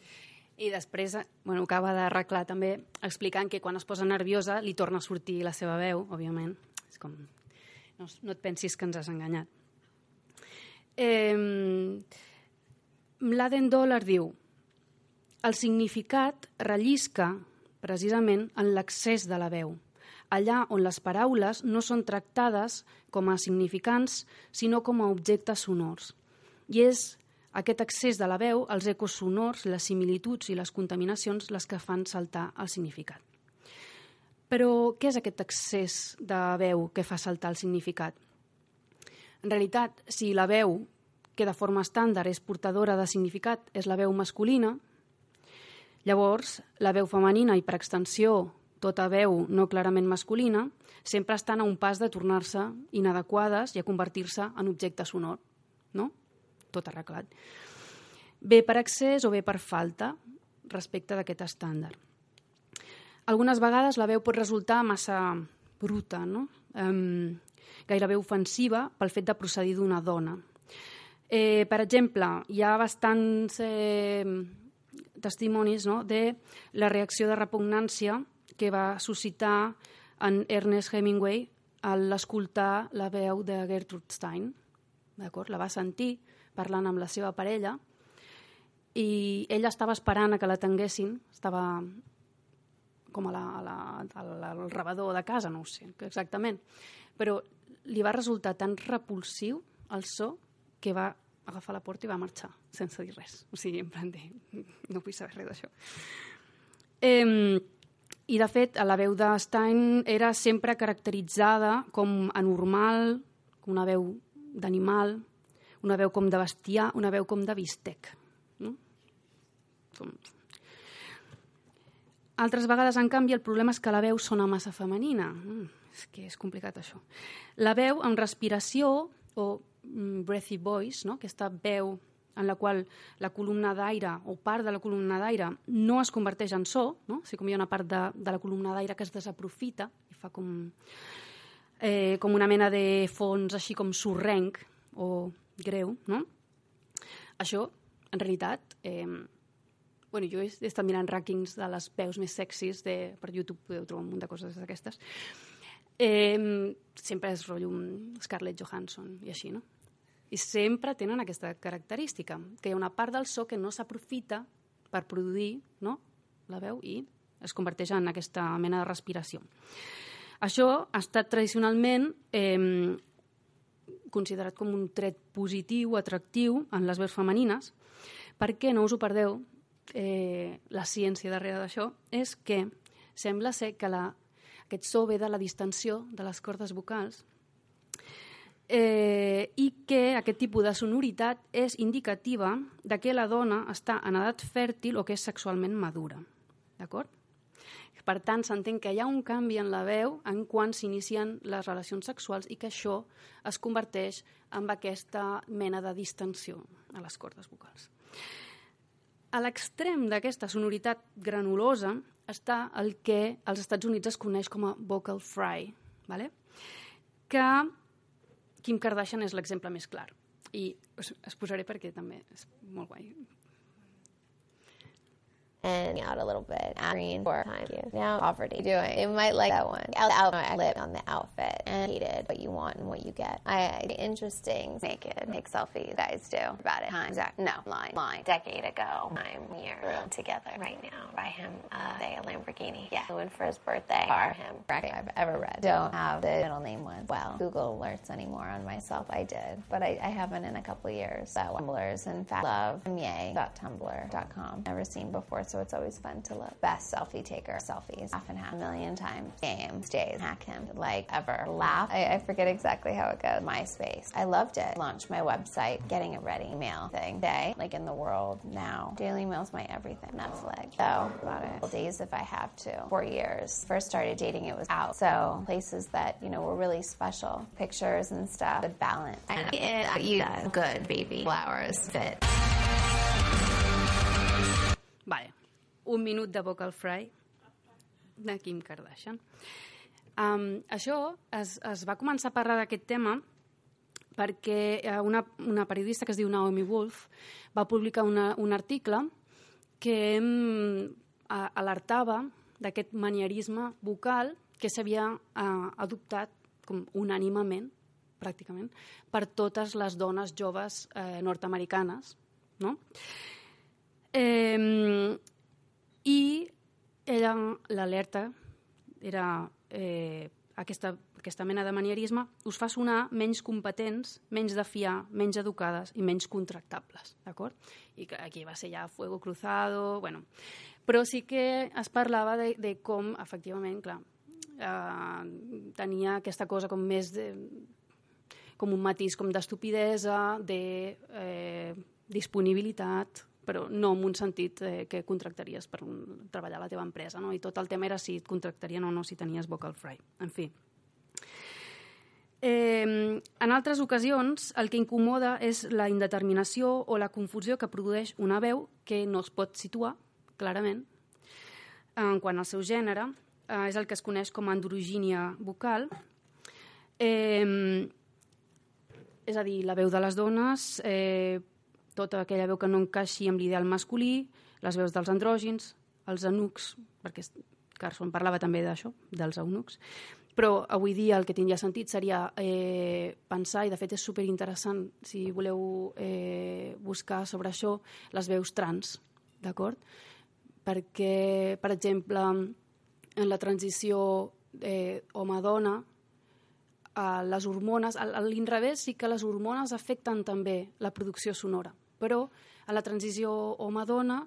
I després bueno, acaba d'arreglar també explicant que quan es posa nerviosa li torna a sortir la seva veu, òbviament. És com... No, no et pensis que ens has enganyat. Eh, Mladen Dollar diu el significat rellisca precisament en l'accés de la veu, allà on les paraules no són tractades com a significants, sinó com a objectes sonors. I és aquest accés de la veu, els ecos sonors, les similituds i les contaminacions les que fan saltar el significat. Però què és aquest accés de veu que fa saltar el significat? En realitat, si la veu que de forma estàndard és portadora de significat és la veu masculina, llavors la veu femenina i per extensió tota veu no clarament masculina sempre estan a un pas de tornar-se inadequades i a convertir-se en objecte sonor, no? tot arreglat. Bé per accés o bé per falta respecte d'aquest estàndard. Algunes vegades la veu pot resultar massa bruta, no? Um, gairebé ofensiva pel fet de procedir d'una dona. Eh, per exemple, hi ha bastants eh, testimonis no, de la reacció de repugnància que va suscitar en Ernest Hemingway al escoltar la veu de Gertrude Stein. La va sentir parlant amb la seva parella i ella estava esperant a que la tanguessin, estava com a la, a la, al rebedor de casa, no ho sé exactament, però li va resultar tan repulsiu el so que va agafar la porta i va marxar sense dir res. O sigui, en plan de... no vull saber res d'això. Eh, I, de fet, la veu de Stein era sempre caracteritzada com anormal, com una veu d'animal, una veu com de bestiar, una veu com de bistec. No? Com... Altres vegades, en canvi, el problema és que la veu sona massa femenina. Mm, és que és complicat, això. La veu amb respiració, o mm, breathy voice, no? aquesta veu en la qual la columna d'aire o part de la columna d'aire no es converteix en so, no? o sigui, com hi ha una part de, de la columna d'aire que es desaprofita i fa com, eh, com una mena de fons així com sorrenc o greu, no? Això, en realitat, eh, bueno, jo he, estat mirant rànquings de les veus més sexis de, per YouTube, podeu trobar un munt de coses d'aquestes. Eh, sempre és rotllo Scarlett Johansson i així, no? I sempre tenen aquesta característica, que hi ha una part del so que no s'aprofita per produir no? la veu i es converteix en aquesta mena de respiració. Això ha estat tradicionalment eh, considerat com un tret positiu, atractiu en les veus femenines, perquè, no us ho perdeu, eh, la ciència darrere d'això és que sembla ser que la, aquest so ve de la distensió de les cordes vocals eh, i que aquest tipus de sonoritat és indicativa de que la dona està en edat fèrtil o que és sexualment madura. D'acord? Per tant, s'entén que hi ha un canvi en la veu en quan s'inicien les relacions sexuals i que això es converteix en aquesta mena de distensió a les cordes vocals. A l'extrem d'aquesta sonoritat granulosa està el que als Estats Units es coneix com a vocal fry, ¿vale? que Kim Kardashian és l'exemple més clar. I us, us posaré perquè també és molt guai. And out a little bit. Green for time. You. Now poverty doing. It might like that one. I'll, I'll, on the outfit and hated what you want and what you get. I interesting naked make selfies. Guys do about it. Time exact. No line line. Decade ago. Time year room together right now. Buy him uh, say a Lamborghini. Yeah. Went for his birthday. Car him. Bracket I've ever read. Don't have the middle name one. Well, Google alerts anymore on myself. I did, but I, I haven't in a couple years. So Tumblr's and fact love yay.tumblr.com. Never seen before. So so it's always fun to look. Best selfie taker selfies, half and half a million times. Games, days, hack him, like ever. Laugh. I, I forget exactly how it goes. MySpace. I loved it. Launched my website, getting it ready, mail thing. Day, like in the world now. Daily Mail's my everything. Netflix. So about it. Days if I have to. Four years. First started dating, it was out. So places that, you know, were really special. Pictures and stuff. Good balance. And it, you good baby flowers fit. Un minut de vocal fry de Kim Kardashian. Um, això es, es va començar a parlar d'aquest tema perquè eh, una, una periodista que es diu Naomi Wolf va publicar una, un article que um, alertava d'aquest manierisme vocal que s'havia uh, adoptat com unànimament, pràcticament, per totes les dones joves eh, nord-americanes. No? Eh, I l'alerta era eh, aquesta, aquesta mena de manierisme us fa sonar menys competents, menys de fiar, menys educades i menys contractables, d'acord? I que aquí va ser ja fuego cruzado, bueno... Però sí que es parlava de, de com, efectivament, clar, eh, tenia aquesta cosa com més de, com un matís com d'estupidesa, de eh, disponibilitat, però no en un sentit eh, que contractaries per un, treballar a la teva empresa, no? I tot el tema era si et contractarien o no si tenies vocal fry. En fi. Eh, en altres ocasions, el que incomoda és la indeterminació o la confusió que produeix una veu que no es pot situar clarament en quant al seu gènere. Eh, és el que es coneix com a androgínia vocal. Eh, és a dir, la veu de les dones, eh, tota aquella veu que no encaixi amb l'ideal masculí, les veus dels andrògins, els eunucs, perquè Carson parlava també d'això, dels eunucs, però avui dia el que tindria sentit seria eh, pensar, i de fet és superinteressant si voleu eh, buscar sobre això, les veus trans, d'acord? Perquè, per exemple, en la transició eh, home-dona, eh, les hormones, a l'inrevés sí que les hormones afecten també la producció sonora, però a la transició home-dona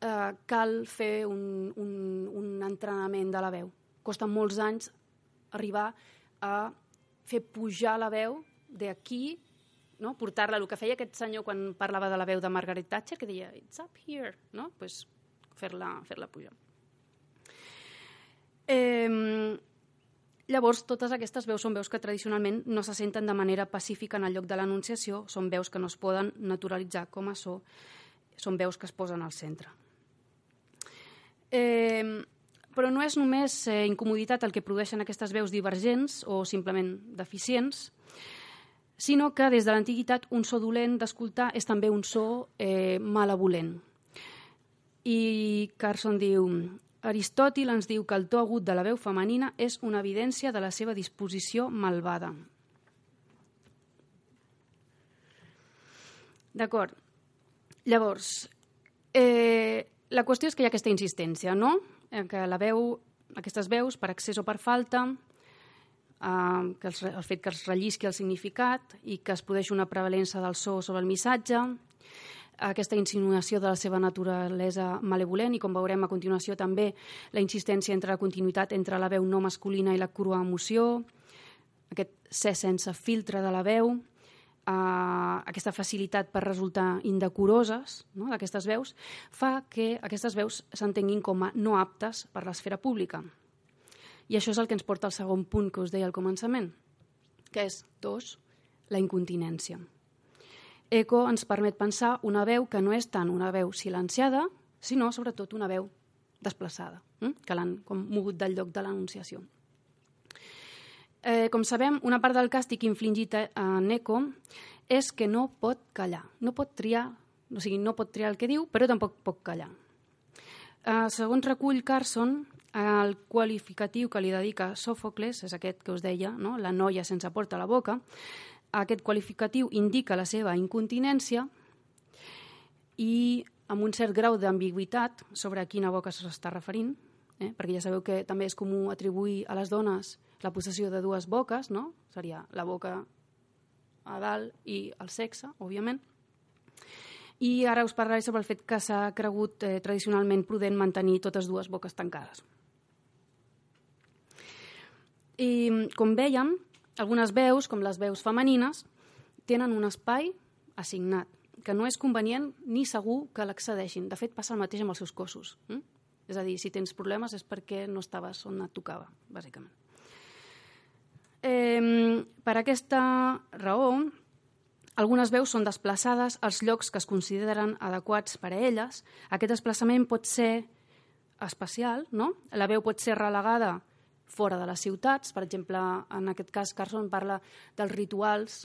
eh, cal fer un, un, un entrenament de la veu. Costa molts anys arribar a fer pujar la veu d'aquí, no? portar-la, el que feia aquest senyor quan parlava de la veu de Margaret Thatcher, que deia, it's up here, no? pues fer-la fer, -la, pujar. Eh, Llavors, totes aquestes veus són veus que tradicionalment no se senten de manera pacífica en el lloc de l'anunciació, són veus que no es poden naturalitzar com a so, són veus que es posen al centre. Eh, però no és només eh, incomoditat el que produeixen aquestes veus divergents o simplement deficients, sinó que des de l'antiguitat un so dolent d'escoltar és també un so eh, malevolent. I Carson diu, Aristòtil ens diu que el to agut de la veu femenina és una evidència de la seva disposició malvada. D'acord. Llavors, eh, la qüestió és que hi ha aquesta insistència, no? Que la veu, aquestes veus, per accés o per falta, eh, que els, el fet que es rellisqui el significat i que es produeix una prevalença del so sobre el missatge, aquesta insinuació de la seva naturalesa malevolent i com veurem a continuació també la insistència entre la continuïtat entre la veu no masculina i la crua emoció, aquest ser sense filtre de la veu, eh, aquesta facilitat per resultar indecoroses no, d'aquestes veus, fa que aquestes veus s'entenguin com a no aptes per l'esfera pública. I això és el que ens porta al segon punt que us deia al començament, que és, dos, la incontinència. Eco ens permet pensar una veu que no és tant una veu silenciada, sinó sobretot una veu desplaçada, eh? que l'han mogut del lloc de l'anunciació. Eh, com sabem, una part del càstig infligit a Eco és que no pot callar, no pot triar, o sigui, no pot triar el que diu, però tampoc pot callar. Eh, segons recull Carson, el qualificatiu que li dedica Sòfocles, és aquest que us deia, no? la noia sense porta a la boca, aquest qualificatiu indica la seva incontinència i amb un cert grau d'ambigüitat sobre a quina boca s'està referint, eh? perquè ja sabeu que també és comú atribuir a les dones la possessió de dues boques, no? seria la boca a dalt i el sexe, òbviament. I ara us parlaré sobre el fet que s'ha cregut eh, tradicionalment prudent mantenir totes dues boques tancades. I, com vèiem, algunes veus, com les veus femenines, tenen un espai assignat, que no és convenient ni segur que l'accedeixin. De fet, passa el mateix amb els seus cossos. Eh? És a dir, si tens problemes és perquè no estaves on et tocava, bàsicament. Eh, per aquesta raó, algunes veus són desplaçades als llocs que es consideren adequats per a elles. Aquest desplaçament pot ser especial, no? La veu pot ser relegada fora de les ciutats. Per exemple, en aquest cas, Carson parla dels rituals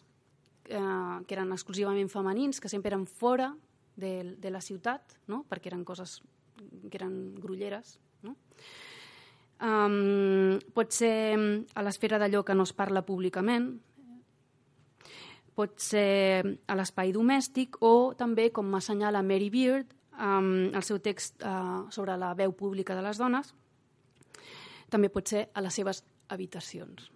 eh, que eren exclusivament femenins, que sempre eren fora de, de la ciutat, no? perquè eren coses que eren grulleres. No? Um, pot ser a l'esfera d'allò que no es parla públicament, pot ser a l'espai domèstic o també, com m'assenyala Mary Beard, um, el seu text uh, sobre la veu pública de les dones, també pot ser a les seves habitacions.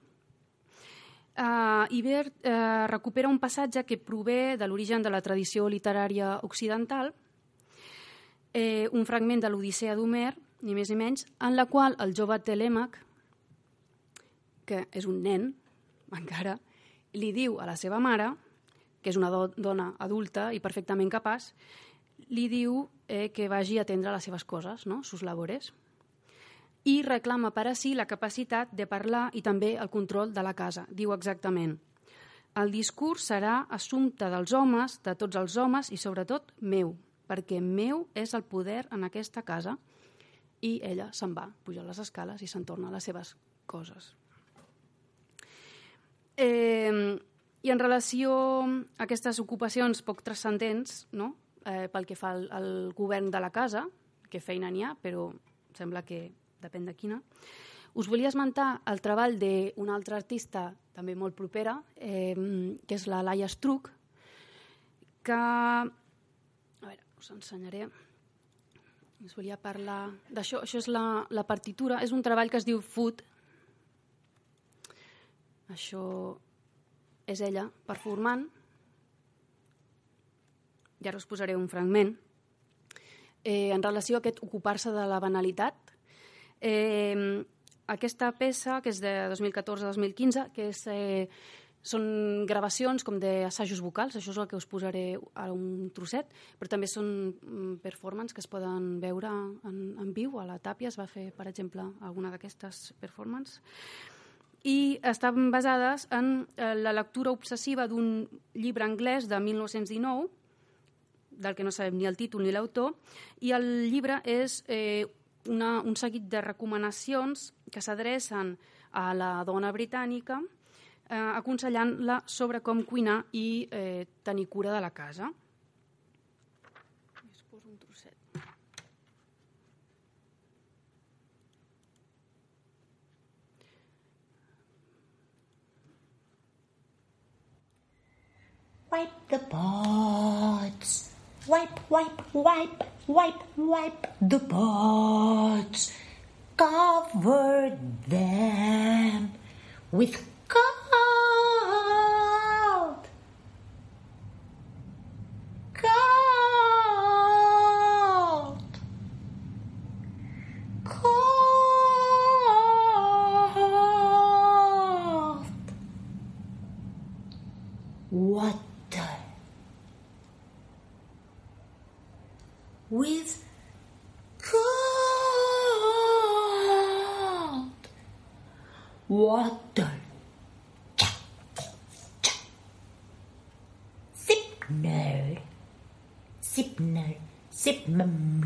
Uh, Ibert uh, recupera un passatge que prové de l'origen de la tradició literària occidental, eh, un fragment de l'Odissea d'Homer, ni més ni menys, en la qual el jove Telèmac, que és un nen, [LAUGHS] encara, li diu a la seva mare, que és una do dona adulta i perfectament capaç, li diu eh, que vagi a atendre les seves coses, no? sus labores, i reclama per a si la capacitat de parlar i també el control de la casa. Diu exactament, el discurs serà assumpte dels homes, de tots els homes i sobretot meu, perquè meu és el poder en aquesta casa. I ella se'n va, puja les escales i se'n torna a les seves coses. Eh, I en relació a aquestes ocupacions poc transcendents, no? eh, pel que fa al, al govern de la casa, que feina n'hi ha, però sembla que depèn de quina. Us volia esmentar el treball d'una altra artista, també molt propera, eh, que és la Laia Struck, que... A veure, us ensenyaré. Us volia parlar d'això. Això és la, la partitura. És un treball que es diu Food. Això és ella performant. I ara us posaré un fragment. Eh, en relació a aquest ocupar-se de la banalitat, Eh, aquesta peça, que és de 2014-2015, que és, eh, són gravacions com d'assajos vocals, això és el que us posaré a un trosset, però també són mm, performances que es poden veure en, en viu. A la Tàpia es va fer, per exemple, alguna d'aquestes performances. i estan basades en eh, la lectura obsessiva d'un llibre anglès de 1919, del que no sabem ni el títol ni l'autor, i el llibre és eh, una, un seguit de recomanacions que s'adrecen a la dona britànica eh, aconsellant-la sobre com cuinar i eh, tenir cura de la casa. Es poso un trosset. Wipe the pots. Wipe, wipe, wipe, wipe, wipe the pots. Cover them with water. Signal, signal, signal.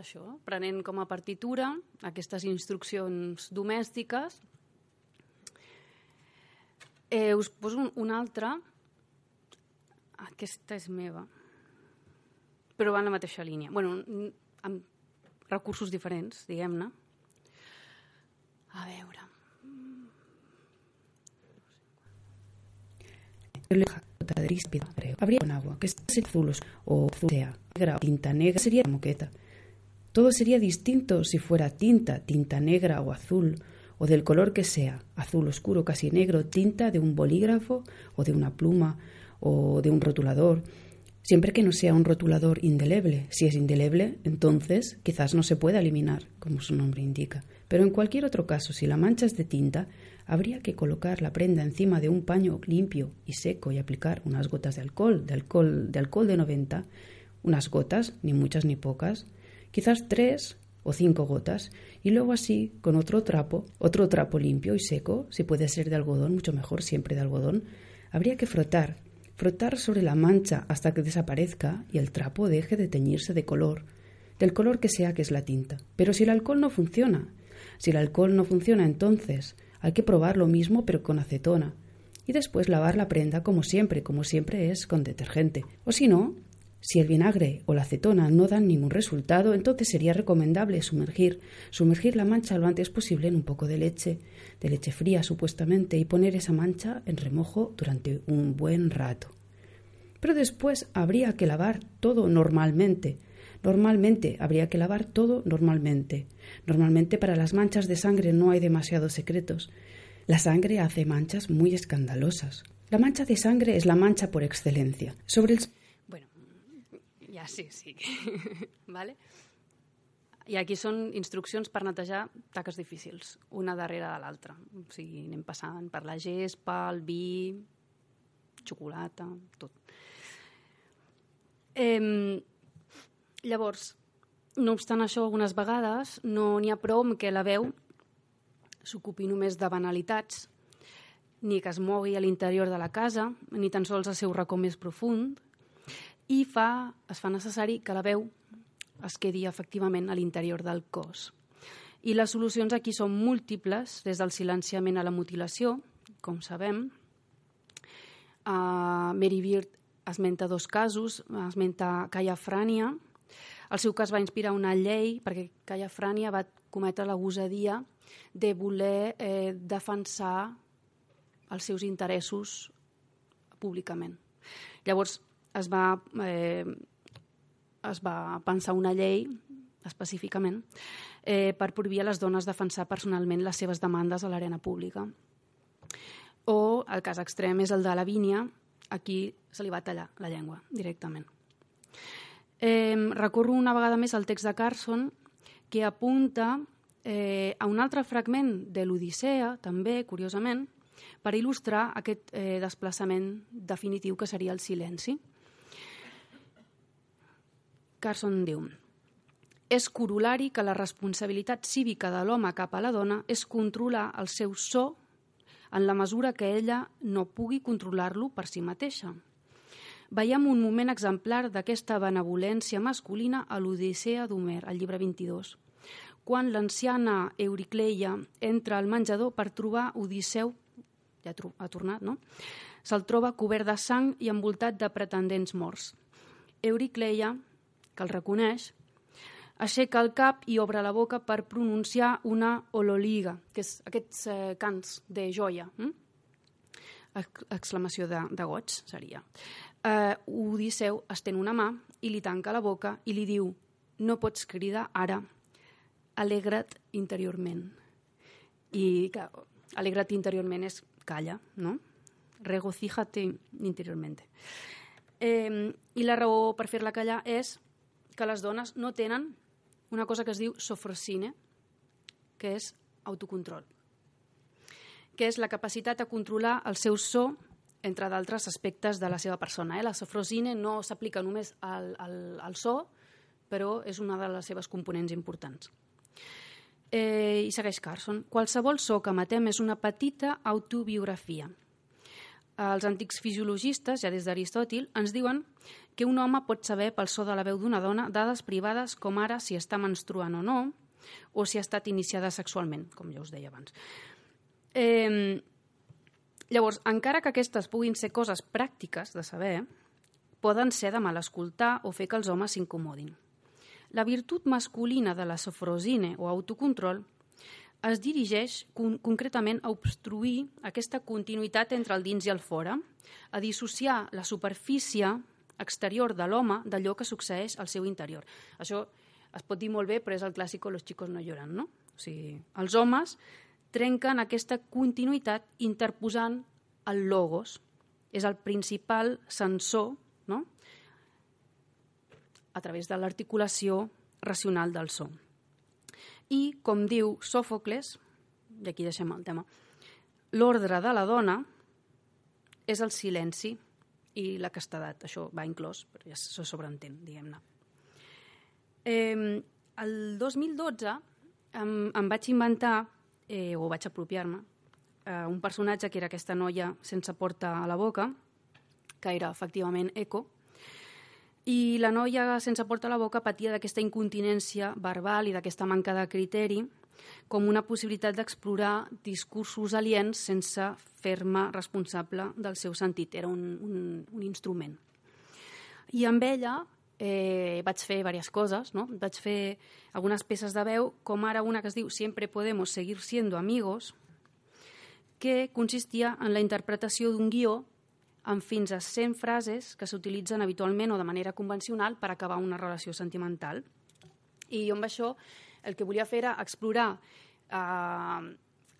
Això, prenent com a partitura aquestes instruccions domèstiques. Eh, us poso un, una altra. Aquesta és meva. Però va en la mateixa línia. bueno, amb recursos diferents, diguem-ne. A veure. Habría con agua, que es azul o azul sea, negra o tinta negra, sería moqueta. Todo sería distinto si fuera tinta, tinta negra o azul, o del color que sea, azul oscuro, casi negro, tinta de un bolígrafo o de una pluma o de un rotulador, siempre que no sea un rotulador indeleble. Si es indeleble, entonces quizás no se pueda eliminar, como su nombre indica. Pero en cualquier otro caso, si la mancha es de tinta, habría que colocar la prenda encima de un paño limpio y seco y aplicar unas gotas de alcohol, de alcohol de, alcohol de 90, unas gotas, ni muchas ni pocas, quizás tres o cinco gotas, y luego así, con otro trapo, otro trapo limpio y seco, si puede ser de algodón, mucho mejor, siempre de algodón, habría que frotar, frotar sobre la mancha hasta que desaparezca y el trapo deje de teñirse de color, del color que sea que es la tinta. Pero si el alcohol no funciona, si el alcohol no funciona, entonces hay que probar lo mismo pero con acetona y después lavar la prenda como siempre, como siempre es con detergente. O si no, si el vinagre o la acetona no dan ningún resultado, entonces sería recomendable sumergir, sumergir la mancha lo antes posible en un poco de leche, de leche fría supuestamente, y poner esa mancha en remojo durante un buen rato. Pero después habría que lavar todo normalmente. Normalmente habría que lavar todo normalmente. Normalmente para las manchas de sangre no hay demasiados secretos. La sangre hace manchas muy escandalosas. La mancha de sangre es la mancha por excelencia. Sobre el ja sí, sí. [LAUGHS] vale? I aquí són instruccions per netejar taques difícils, una darrere de l'altra. O sigui, anem passant per la gespa, el vi, xocolata, tot. Eh, llavors, no obstant això, algunes vegades no n'hi ha prou amb que la veu s'ocupi només de banalitats, ni que es mogui a l'interior de la casa, ni tan sols al seu racó més profund, i fa, es fa necessari que la veu es quedi efectivament a l'interior del cos. I les solucions aquí són múltiples, des del silenciament a la mutilació, com sabem. Uh, Mary Beard esmenta dos casos, esmenta Caia Frània. El seu cas va inspirar una llei perquè Caia Frània va cometre la gosadia de voler eh, defensar els seus interessos públicament. Llavors es va, eh, es va pensar una llei específicament eh, per prohibir a les dones defensar personalment les seves demandes a l'arena pública. O el cas extrem és el de Lavínia, aquí se li va tallar la llengua directament. Eh, recorro una vegada més al text de Carson que apunta eh, a un altre fragment de l'Odissea, també, curiosament, per il·lustrar aquest eh, desplaçament definitiu que seria el silenci. Carson diu és corolari que la responsabilitat cívica de l'home cap a la dona és controlar el seu so en la mesura que ella no pugui controlar-lo per si mateixa. Veiem un moment exemplar d'aquesta benevolència masculina a l'Odissea d'Homer, al llibre 22, quan l'anciana Euricleia entra al menjador per trobar Odisseu ja ha tornat, no? Se'l troba cobert de sang i envoltat de pretendents morts. Euricleia, que el reconeix, aixeca el cap i obre la boca per pronunciar una ololiga, que és aquests eh, cants de joia. Hm? Exclamació de, de goig, seria. Eh, Odisseu estén una mà i li tanca la boca i li diu no pots cridar ara, alegra't interiorment. I, clar, alegra't interiorment és calla, ¿no? Regocíjate interiormente. Eh, I la raó per fer-la callar és que les dones no tenen una cosa que es diu sofrosine, que és autocontrol, que és la capacitat de controlar el seu so entre d'altres aspectes de la seva persona. Eh? La sofrosine no s'aplica només al, al, al so, però és una de les seves components importants. Eh, I segueix Carson. Qualsevol so que matem és una petita autobiografia. Els antics fisiologistes, ja des d'Aristòtil, ens diuen que un home pot saber pel so de la veu d'una dona dades privades com ara si està menstruant o no, o si ha estat iniciada sexualment, com ja us deia abans. Eh, llavors, encara que aquestes puguin ser coses pràctiques de saber, poden ser de mal escoltar o fer que els homes s'incomodin. La virtut masculina de la sofrosine o autocontrol es dirigeix con concretament a obstruir aquesta continuïtat entre el dins i el fora, a dissociar la superfície exterior de l'home d'allò que succeeix al seu interior. Això es pot dir molt bé, però és el clàssic «los chicos no lloran», no? O sigui, els homes trenquen aquesta continuïtat interposant el logos. És el principal sensor no? a través de l'articulació racional del so. I, com diu Sòfocles, i aquí deixem el tema, l'ordre de la dona és el silenci i la castedat. Això va inclòs, però ja se sobreentén, diguem-ne. Eh, el 2012 em, em vaig inventar, eh, o vaig apropiar-me, eh, un personatge que era aquesta noia sense porta a la boca, que era efectivament Eco, i la noia sense porta a la boca patia d'aquesta incontinència verbal i d'aquesta manca de criteri com una possibilitat d'explorar discursos aliens sense fer-me responsable del seu sentit. Era un, un, un instrument. I amb ella eh, vaig fer diverses coses, no? Vaig fer algunes peces de veu, com ara una que es diu Siempre podemos seguir siendo amigos, que consistia en la interpretació d'un guió amb fins a 100 frases que s'utilitzen habitualment o de manera convencional per acabar una relació sentimental. I jo amb això el que volia fer era explorar eh,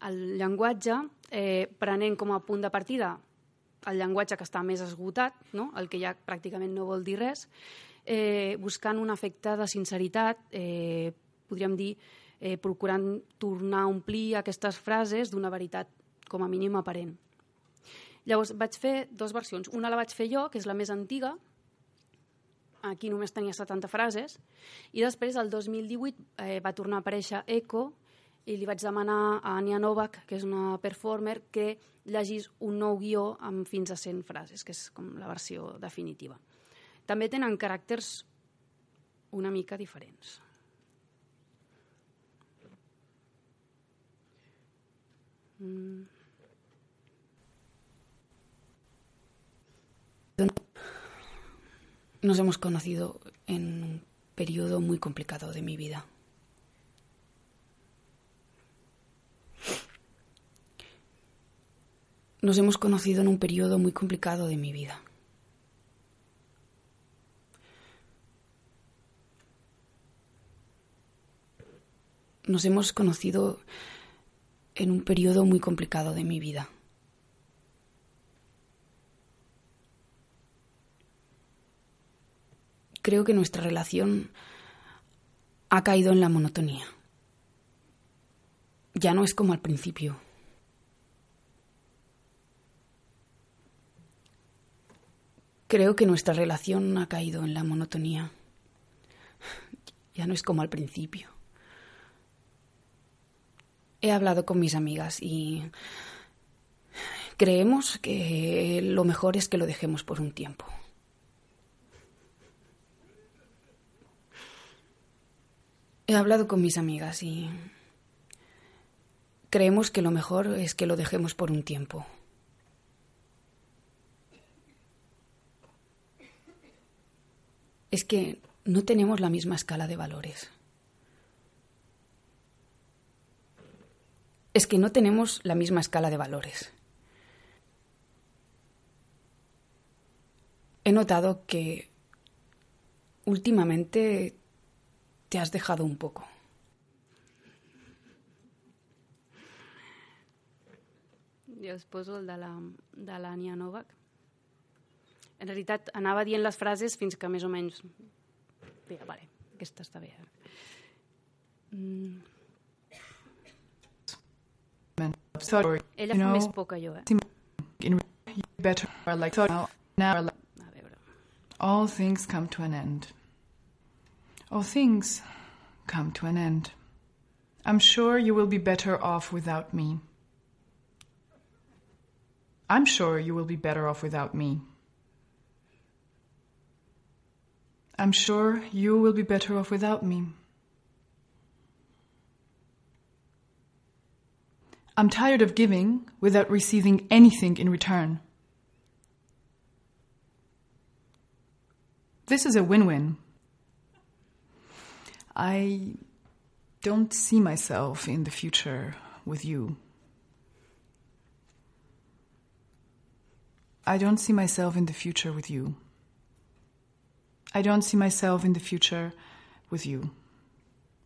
el llenguatge eh, prenent com a punt de partida el llenguatge que està més esgotat, no? el que ja pràcticament no vol dir res, eh, buscant un efecte de sinceritat, eh, podríem dir, eh, procurant tornar a omplir aquestes frases d'una veritat com a mínim aparent. Llavors vaig fer dues versions. Una la vaig fer jo, que és la més antiga, aquí només tenia 70 frases, i després, el 2018, eh, va tornar a aparèixer Eco i li vaig demanar a Anya Novak, que és una performer, que llegís un nou guió amb fins a 100 frases, que és com la versió definitiva. També tenen caràcters una mica diferents. Mm. Nos hemos conocido en un periodo muy complicado de mi vida. Nos hemos conocido en un periodo muy complicado de mi vida. Nos hemos conocido en un periodo muy complicado de mi vida. Creo que nuestra relación ha caído en la monotonía. Ya no es como al principio. Creo que nuestra relación ha caído en la monotonía. Ya no es como al principio. He hablado con mis amigas y creemos que lo mejor es que lo dejemos por un tiempo. He hablado con mis amigas y creemos que lo mejor es que lo dejemos por un tiempo. Es que no tenemos la misma escala de valores. Es que no tenemos la misma escala de valores. He notado que últimamente te has dejado un poco. Jo es poso el de l'Ània la, Novak. En realitat anava dient les frases fins que més o menys... Bé, vale, aquesta està bé. Mm. Ella fa més por que jo, eh? Better, like, now, now, all things come to an end. All things come to an end. I'm sure you will be better off without me. I'm sure you will be better off without me. I'm sure you will be better off without me. I'm tired of giving without receiving anything in return. This is a win win. I don't see myself in the future with you. I don't see myself in the future with you. I don't see myself in the future with you.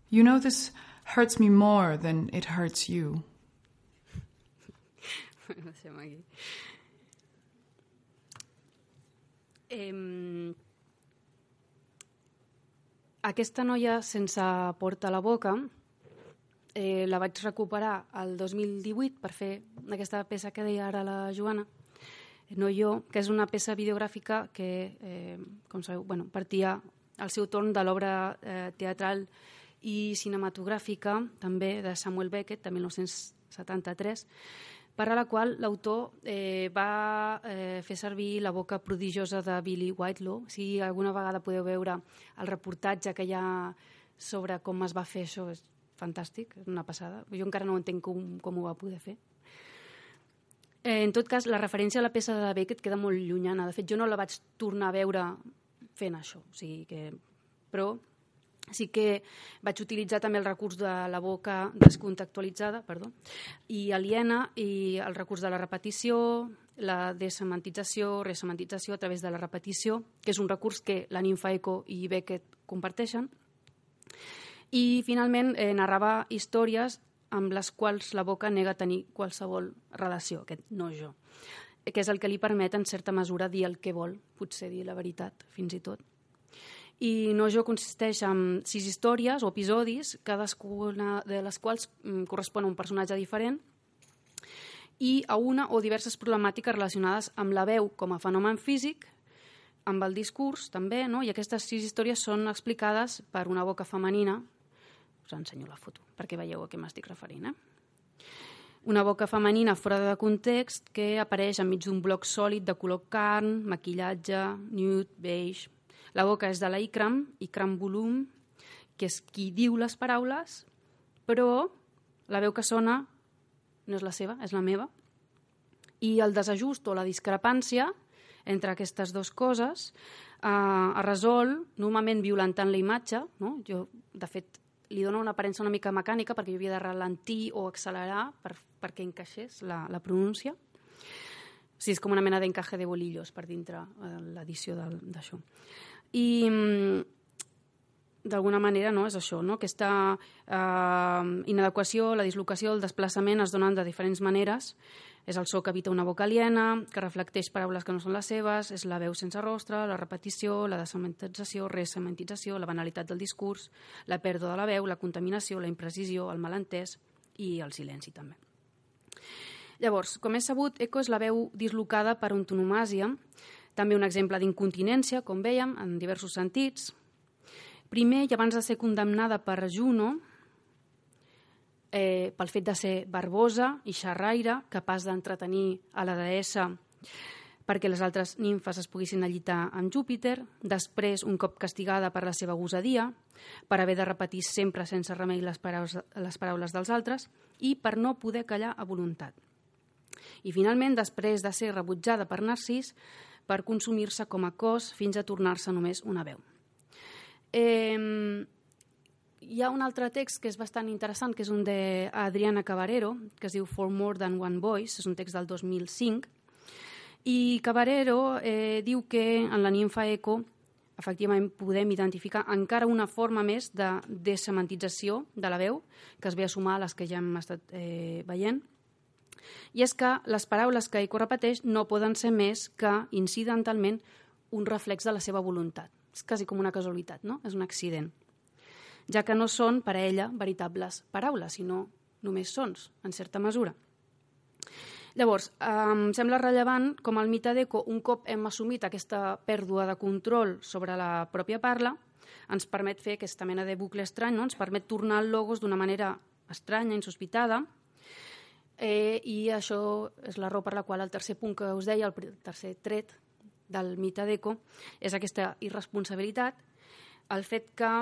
You know, this hurts me more than it hurts you. [LAUGHS] Aquesta noia sense porta a la boca eh, la vaig recuperar el 2018 per fer aquesta peça que deia ara la Joana, No jo, que és una peça videogràfica que, eh, com sabeu, bueno, partia al seu torn de l'obra eh, teatral i cinematogràfica, també de Samuel Beckett, de 1973, per a la qual l'autor eh, va eh, fer servir la boca prodigiosa de Billy Whitelaw. Si alguna vegada podeu veure el reportatge que hi ha sobre com es va fer això, és fantàstic, és una passada. Jo encara no entenc com, com ho va poder fer. Eh, en tot cas, la referència a la peça de Beckett queda molt llunyana. De fet, jo no la vaig tornar a veure fent això. O sigui que... Però sí que vaig utilitzar també el recurs de la boca descontextualitzada perdó, i aliena i el recurs de la repetició, la desemantització, resemantització a través de la repetició, que és un recurs que la ninfa Eco i Beckett comparteixen. I finalment eh, narrava històries amb les quals la boca nega tenir qualsevol relació, aquest no jo, que és el que li permet en certa mesura dir el que vol, potser dir la veritat, fins i tot i No jo consisteix en sis històries o episodis, cadascuna de les quals mm, correspon a un personatge diferent, i a una o diverses problemàtiques relacionades amb la veu com a fenomen físic, amb el discurs també, no? i aquestes sis històries són explicades per una boca femenina, us ensenyo la foto, perquè veieu a què m'estic referint. Eh? Una boca femenina fora de context que apareix enmig d'un bloc sòlid de color carn, maquillatge, nude, beige. La boca és de la Ikram, Ikram Volum, que és qui diu les paraules, però la veu que sona no és la seva, és la meva. I el desajust o la discrepància entre aquestes dues coses eh, es resol normalment violentant la imatge. No? Jo, de fet, li dona una aparença una mica mecànica perquè jo havia de ralentir o accelerar per, perquè encaixés la, la pronúncia. Sigui, és com una mena d'encaje de bolillos per dintre eh, l'edició d'això. I mm, d'alguna manera no, és això, no? aquesta eh, inadequació, la dislocació, el desplaçament es donen de diferents maneres és el so que habita una boca aliena, que reflecteix paraules que no són les seves, és la veu sense rostre, la repetició, la desementització, resementització, la banalitat del discurs, la pèrdua de la veu, la contaminació, la imprecisió, el malentès i el silenci també. Llavors, com és sabut, eco és la veu dislocada per antonomàsia, també un exemple d'incontinència, com vèiem, en diversos sentits. Primer, i abans de ser condemnada per Juno, eh, pel fet de ser barbosa i xerraire, capaç d'entretenir a la deessa perquè les altres nimfes es poguessin allitar amb Júpiter, després, un cop castigada per la seva gosadia, per haver de repetir sempre sense remei les paraules, les paraules dels altres i per no poder callar a voluntat. I finalment, després de ser rebutjada per Narcís, per consumir-se com a cos fins a tornar-se només una veu. Eh, hi ha un altre text que és bastant interessant, que és un d'Adriana Cabarero, que es diu For More Than One Voice, és un text del 2005, i Cabarero eh, diu que en la ninfa eco efectivament podem identificar encara una forma més de desemantització de la veu, que es ve a sumar a les que ja hem estat eh, veient, i és que les paraules que Eco repeteix no poden ser més que incidentalment un reflex de la seva voluntat. És quasi com una casualitat, no? És un accident ja que no són per a ella veritables paraules, sinó només sons, en certa mesura. Llavors, em sembla rellevant com el mite d'Eco, un cop hem assumit aquesta pèrdua de control sobre la pròpia parla, ens permet fer aquesta mena de bucle estrany, no? ens permet tornar el logos d'una manera estranya, insospitada, eh, i això és la raó per la qual el tercer punt que us deia, el tercer tret del mite d'Eco, és aquesta irresponsabilitat, el fet que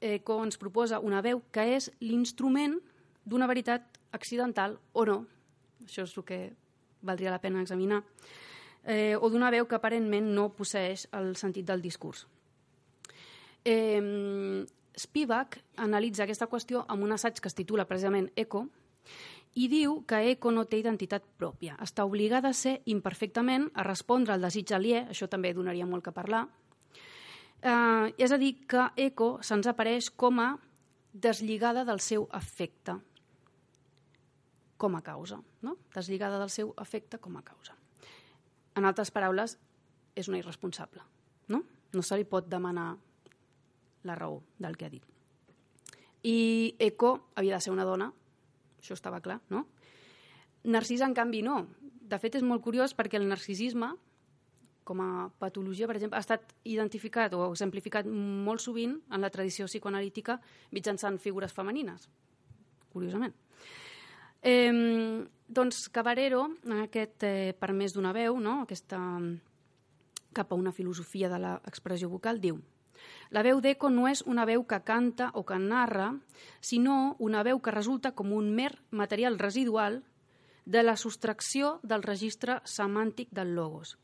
Eco ens proposa una veu que és l'instrument d'una veritat accidental o no, això és el que valdria la pena examinar, eh, o d'una veu que aparentment no posseix el sentit del discurs. Eh, Spivak analitza aquesta qüestió amb un assaig que es titula precisament Eco i diu que Eco no té identitat pròpia. Està obligada a ser imperfectament a respondre al desig aliè, això també donaria molt que parlar, Eh, és a dir, que Eco se'ns apareix com a deslligada del seu efecte com a causa, no? deslligada del seu efecte com a causa. En altres paraules, és una irresponsable. No, no se li pot demanar la raó del que ha dit. I Eco havia de ser una dona, això estava clar, no? Narcís, en canvi, no. De fet, és molt curiós perquè el narcisisme com a patologia, per exemple, ha estat identificat o exemplificat molt sovint en la tradició psicoanalítica mitjançant figures femenines, curiosament. Eh, doncs Cabarero, aquest eh, per més d'una veu, no? aquesta cap a una filosofia de l'expressió vocal, diu la veu d'eco no és una veu que canta o que narra, sinó una veu que resulta com un mer material residual de la sostracció del registre semàntic del logos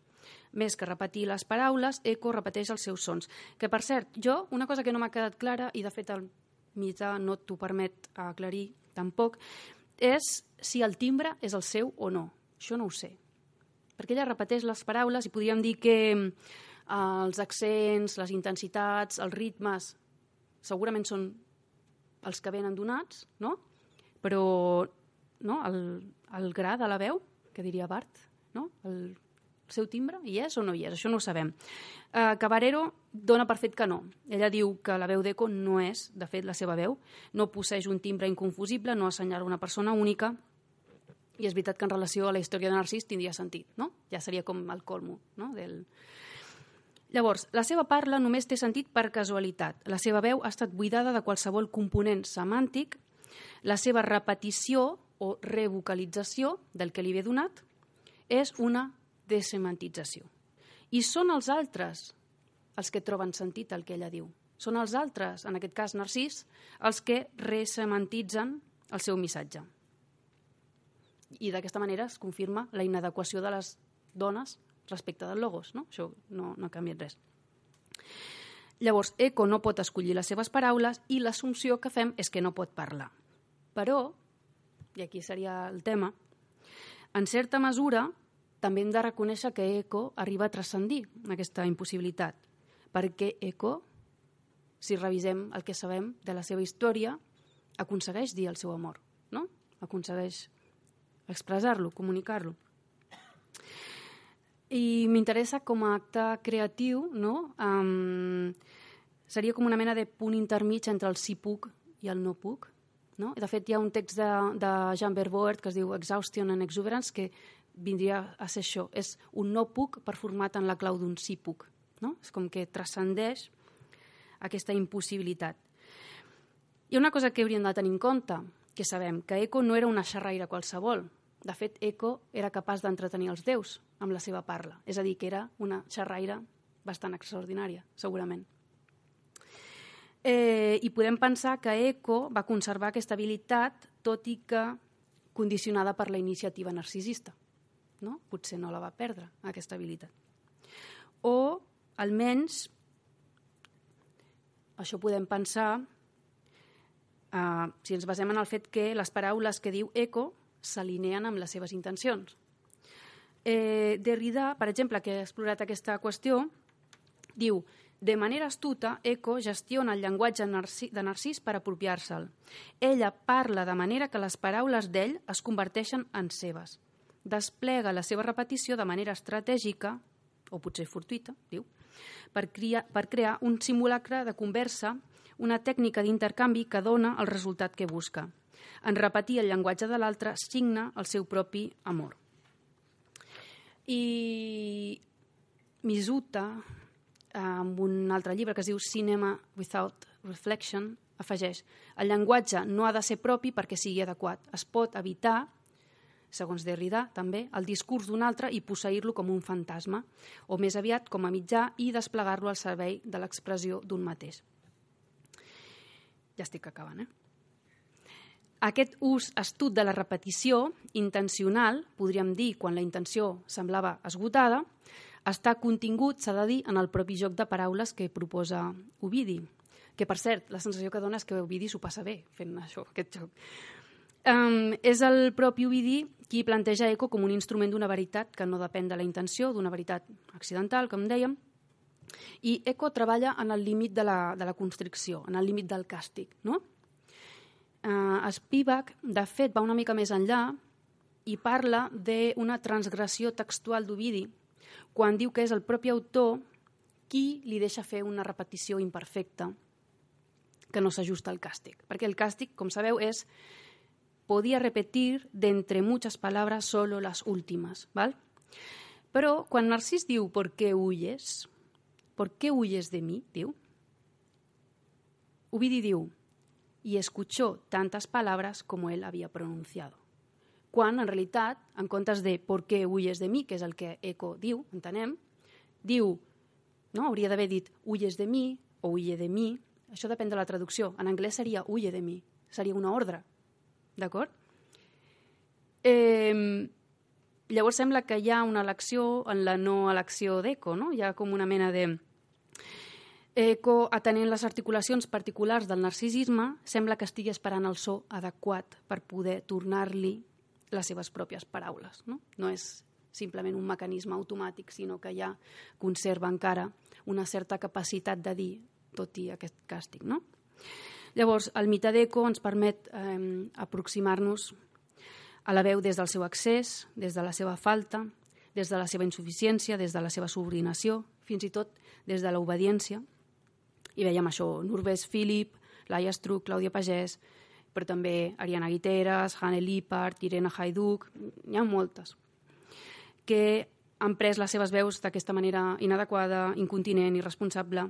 més que repetir les paraules, eco repeteix els seus sons. Que, per cert, jo, una cosa que no m'ha quedat clara, i de fet el mite no t'ho permet aclarir tampoc, és si el timbre és el seu o no. Això no ho sé. Perquè ella repeteix les paraules i podríem dir que els accents, les intensitats, els ritmes, segurament són els que venen donats, no? Però no? el, el gra de la veu, que diria Bart, no? el seu timbre hi és o no hi és? Això no ho sabem. Uh, Cabarero dona per fet que no. Ella diu que la veu d'Eco no és, de fet, la seva veu, no posseix un timbre inconfusible, no assenyala una persona única, i és veritat que en relació a la història de Narcís tindria sentit, no? Ja seria com el colmo, no? Del... Llavors, la seva parla només té sentit per casualitat. La seva veu ha estat buidada de qualsevol component semàntic. La seva repetició o revocalització del que li ve donat és una desemantització. I són els altres els que troben sentit el que ella diu. Són els altres, en aquest cas Narcís, els que resemantitzen el seu missatge. I d'aquesta manera es confirma la inadequació de les dones respecte del logos. No? Això no, no ha canviat res. Llavors, Eco no pot escollir les seves paraules i l'assumpció que fem és que no pot parlar. Però, i aquí seria el tema, en certa mesura també hem de reconèixer que Eco arriba a transcendir aquesta impossibilitat, perquè Eco, si revisem el que sabem de la seva història, aconsegueix dir el seu amor, no? aconsegueix expressar-lo, comunicar-lo. I m'interessa com a acte creatiu, no? Um, seria com una mena de punt intermig entre el sí puc i el no puc. No? De fet, hi ha un text de, de Jean Verboert que es diu Exhaustion and Exuberance que vindria a ser això. És un no puc performat en la clau d'un sí puc. No? És com que transcendeix aquesta impossibilitat. Hi ha una cosa que hauríem de tenir en compte, que sabem que Eco no era una xerraire qualsevol. De fet, Eco era capaç d'entretenir els déus amb la seva parla. És a dir, que era una xerraire bastant extraordinària, segurament. Eh, I podem pensar que Eco va conservar aquesta habilitat, tot i que condicionada per la iniciativa narcisista. No? Potser no la va perdre, aquesta habilitat. O, almenys, això podem pensar eh, si ens basem en el fet que les paraules que diu Eco s'alineen amb les seves intencions. Eh, Derrida, per exemple, que ha explorat aquesta qüestió, diu de manera astuta, Eco gestiona el llenguatge de Narcís per apropiar-se'l. Ella parla de manera que les paraules d'ell es converteixen en seves. Desplega la seva repetició de manera estratègica, o potser fortuita, diu, per, cria, per crear un simulacre de conversa, una tècnica d'intercanvi que dona el resultat que busca. En repetir el llenguatge de l'altre signa el seu propi amor. I Misuta, amb un altre llibre que es diu Cinema Without Reflection, afegeix el llenguatge no ha de ser propi perquè sigui adequat. Es pot evitar, segons Derrida també, el discurs d'un altre i posseir-lo com un fantasma, o més aviat com a mitjà i desplegar-lo al servei de l'expressió d'un mateix. Ja estic acabant, eh? Aquest ús astut de la repetició, intencional, podríem dir quan la intenció semblava esgotada, està contingut, s'ha de dir, en el propi joc de paraules que proposa Ovidi. Que, per cert, la sensació que dona és que Ovidi s'ho passa bé fent això, aquest joc. Um, és el propi Ovidi qui planteja Eco com un instrument d'una veritat que no depèn de la intenció, d'una veritat accidental, com dèiem, i Eco treballa en el límit de la, de la constricció, en el límit del càstig. No? Uh, Spivak, de fet, va una mica més enllà i parla d'una transgressió textual d'Ovidi quan diu que és el propi autor qui li deixa fer una repetició imperfecta que no s'ajusta al càstig. Perquè el càstig, com sabeu, és podía repetir de entre palabras solo las últimas, ¿vale? Però quan Narcís diu «¿Por qué huyes?», «¿Por qué huyes de mí?», diu, Ovidi diu «Y escuchó tantas palabras como él había pronunciado». Quan, en realitat, en comptes de «Por qué huyes de mí?», que és el que Eco diu, entenem, diu, no, hauria d'haver dit «huyes de mi» o «huye de mi», això depèn de la traducció. En anglès seria «huye de mi», seria una ordre, D'acord? Eh, llavors sembla que hi ha una elecció en la no elecció d'Eco, no? Hi ha com una mena de... Eco, atenent les articulacions particulars del narcisisme, sembla que estigui esperant el so adequat per poder tornar-li les seves pròpies paraules. No? no és simplement un mecanisme automàtic, sinó que ja conserva encara una certa capacitat de dir, tot i aquest càstig. No? Llavors, el mite d'Eco ens permet eh, aproximar-nos a la veu des del seu accés, des de la seva falta, des de la seva insuficiència, des de la seva subordinació, fins i tot des de l'obediència. I veiem això, Norbès Philip, Laia Struck, Clàudia Pagès, però també Ariana Guiteras, Hanne Lippard, Irene Haiduk, n'hi ha moltes, que han pres les seves veus d'aquesta manera inadequada, incontinent, irresponsable,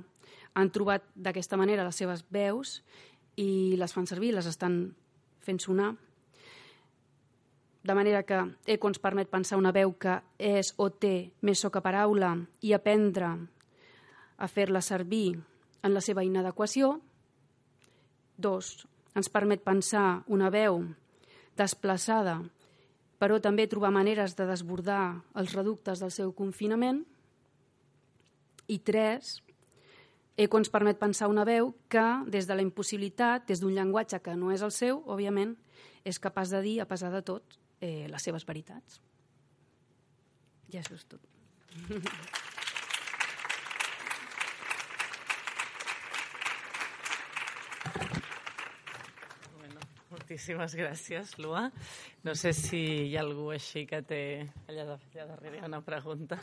han trobat d'aquesta manera les seves veus i les fan servir, les estan fent sonar. De manera que Eco ens permet pensar una veu que és o té més so que paraula i aprendre a fer-la servir en la seva inadequació. Dos, ens permet pensar una veu desplaçada, però també trobar maneres de desbordar els reductes del seu confinament. I tres, Eco ens permet pensar una veu que, des de la impossibilitat, des d'un llenguatge que no és el seu, òbviament, és capaç de dir, a pesar de tot, eh, les seves veritats. I això és tot. [LAUGHS] Bueno, moltíssimes gràcies, Lua. No sé si hi ha algú així que té allà, de, allà darrere una pregunta.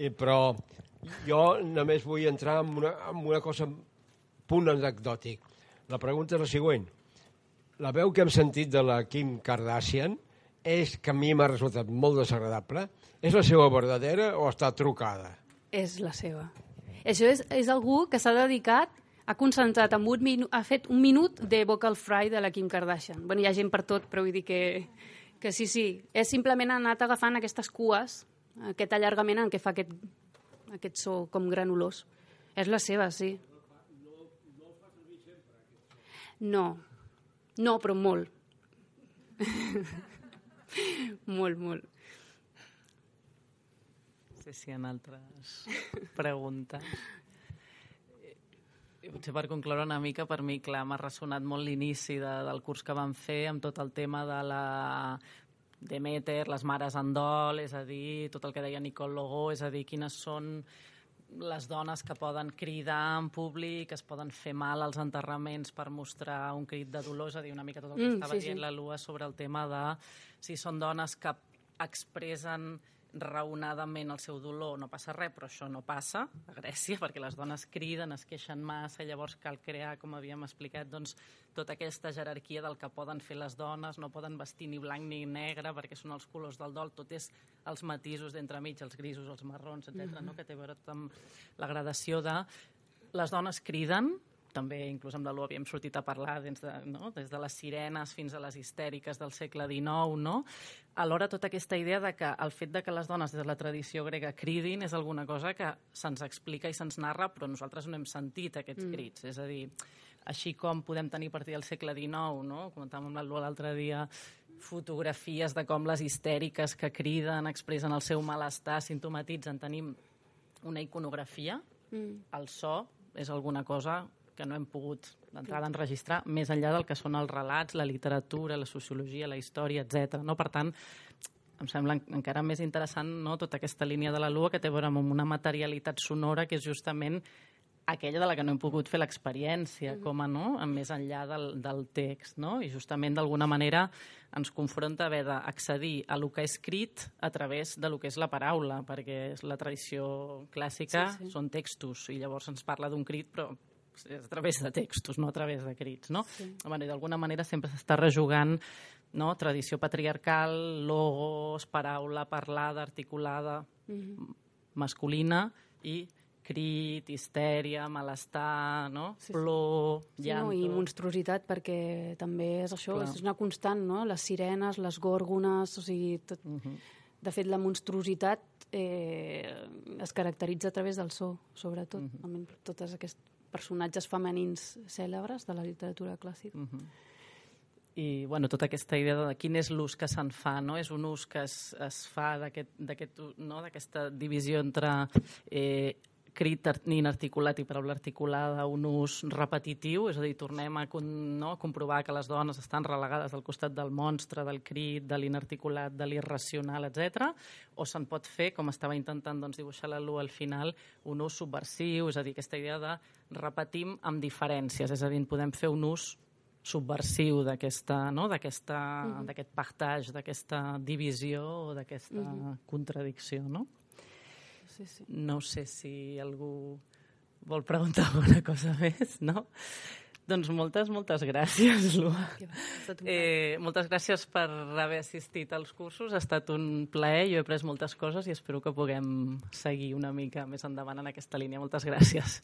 Eh, però jo només vull entrar en una, en una cosa, un punt anecdòtic. La pregunta és la següent. La veu que hem sentit de la Kim Kardashian és que a mi m'ha resultat molt desagradable. És la seva verdadera o està trucada? És la seva. Això és, és algú que s'ha dedicat, ha concentrat en un minut, ha fet un minut de vocal fry de la Kim Kardashian. Bueno, hi ha gent per tot, però vull dir que, que sí, sí. És simplement anat agafant aquestes cues, aquest allargament en què fa aquest, aquest so com granulós. És la seva, sí. No, no, però molt. [LAUGHS] molt, molt. Sé si hi ha altres preguntes. I potser per concloure una mica, per mi, clar, m'ha ressonat molt l'inici de, del curs que vam fer amb tot el tema de la Demeter, les mares en dol, és a dir, tot el que deia Nicole Logó, és a dir, quines són les dones que poden cridar en públic, es poden fer mal als enterraments per mostrar un crit de dolor, és a dir, una mica tot el que Mm, estava sí, sí. dient la Lua sobre el tema de si són dones que expressen raonadament el seu dolor, no passa res, però això no passa a Grècia, [LAUGHS] perquè les dones criden, es queixen massa, llavors cal crear, com havíem explicat, doncs, tota aquesta jerarquia del que poden fer les dones, no poden vestir ni blanc ni negre, perquè són els colors del dol, tot és els matisos d'entremig, els grisos, els marrons, etc. no? que té a veure amb la gradació de... Les dones criden, també inclús amb la Lu havíem sortit a parlar des de, no? des de les sirenes fins a les histèriques del segle XIX, no? Alhora tota aquesta idea de que el fet de que les dones des de la tradició grega cridin és alguna cosa que se'ns explica i se'ns narra, però nosaltres no hem sentit aquests Mm. crits. És a dir, així com podem tenir a partir del segle XIX, no? comentàvem amb la Lu l'altre dia, fotografies de com les histèriques que criden, expressen el seu malestar, simptomatitzen, tenim una iconografia, Mm. el so és alguna cosa que no hem pogut d'entrada enregistrar més enllà del que són els relats, la literatura, la sociologia, la història, etc. No? Per tant, em sembla en- encara més interessant no? tota aquesta línia de la Lua que té a veure amb una materialitat sonora que és justament aquella de la que no hem pogut fer l'experiència, com a no, més enllà del, del text, no? I justament d'alguna manera ens confronta a haver d'accedir a lo que és escrit a través de lo que és la paraula, perquè és la tradició clàssica, Sí, sí. són textos, i llavors ens parla d'un crit, però és a través de textos, no a través de crits, no? Sí. Bueno, I d'alguna manera sempre s'està rejugant no? tradició patriarcal, logos, paraula parlada, articulada, Mhm. masculina i crit, histèria, malestar, no? Sí, sí. plor, Sí, llanto... no, I monstruositat, perquè també és això, Clar. és una constant, no? Les sirenes, les gòrgones, o sigui... Tot... Mhm. De fet, la monstruositat eh, es caracteritza a través del so, sobretot. Mhm. Mm -hmm. Tots aquests personatges femenins cèlebres de la literatura clàssica. Mhm. I bueno, tota aquesta idea de quin és l'ús que se'n fa, no? És un ús que es, es fa d'aquest- d'aquest u- no? d'aquesta divisió entre eh, crit art- inarticulat i paraula articulada, un ús repetitiu, és a dir, tornem a, con, no? a comprovar que les dones estan relegades al costat del monstre, del crit, de l'inarticulat, de l'irracional, etc. o se'n pot fer, com estava intentant doncs, dibuixar la Lu al final, un ús subversiu, és a dir, aquesta idea de repetim amb diferències, és a dir, podem fer un ús subversiu d'aquesta no? d'aquesta Mhm. d'aquest partage, d'aquesta divisió o d'aquesta Mhm. contradicció, no? Sí, sí. No sé si algú vol preguntar [LAUGHS] alguna cosa més, no? Doncs moltes, moltes gràcies, Lua. Eh, moltes gràcies per haver assistit als cursos. Ha estat un plaer, jo he après moltes coses i espero que puguem seguir una mica més endavant en aquesta línia. Moltes gràcies.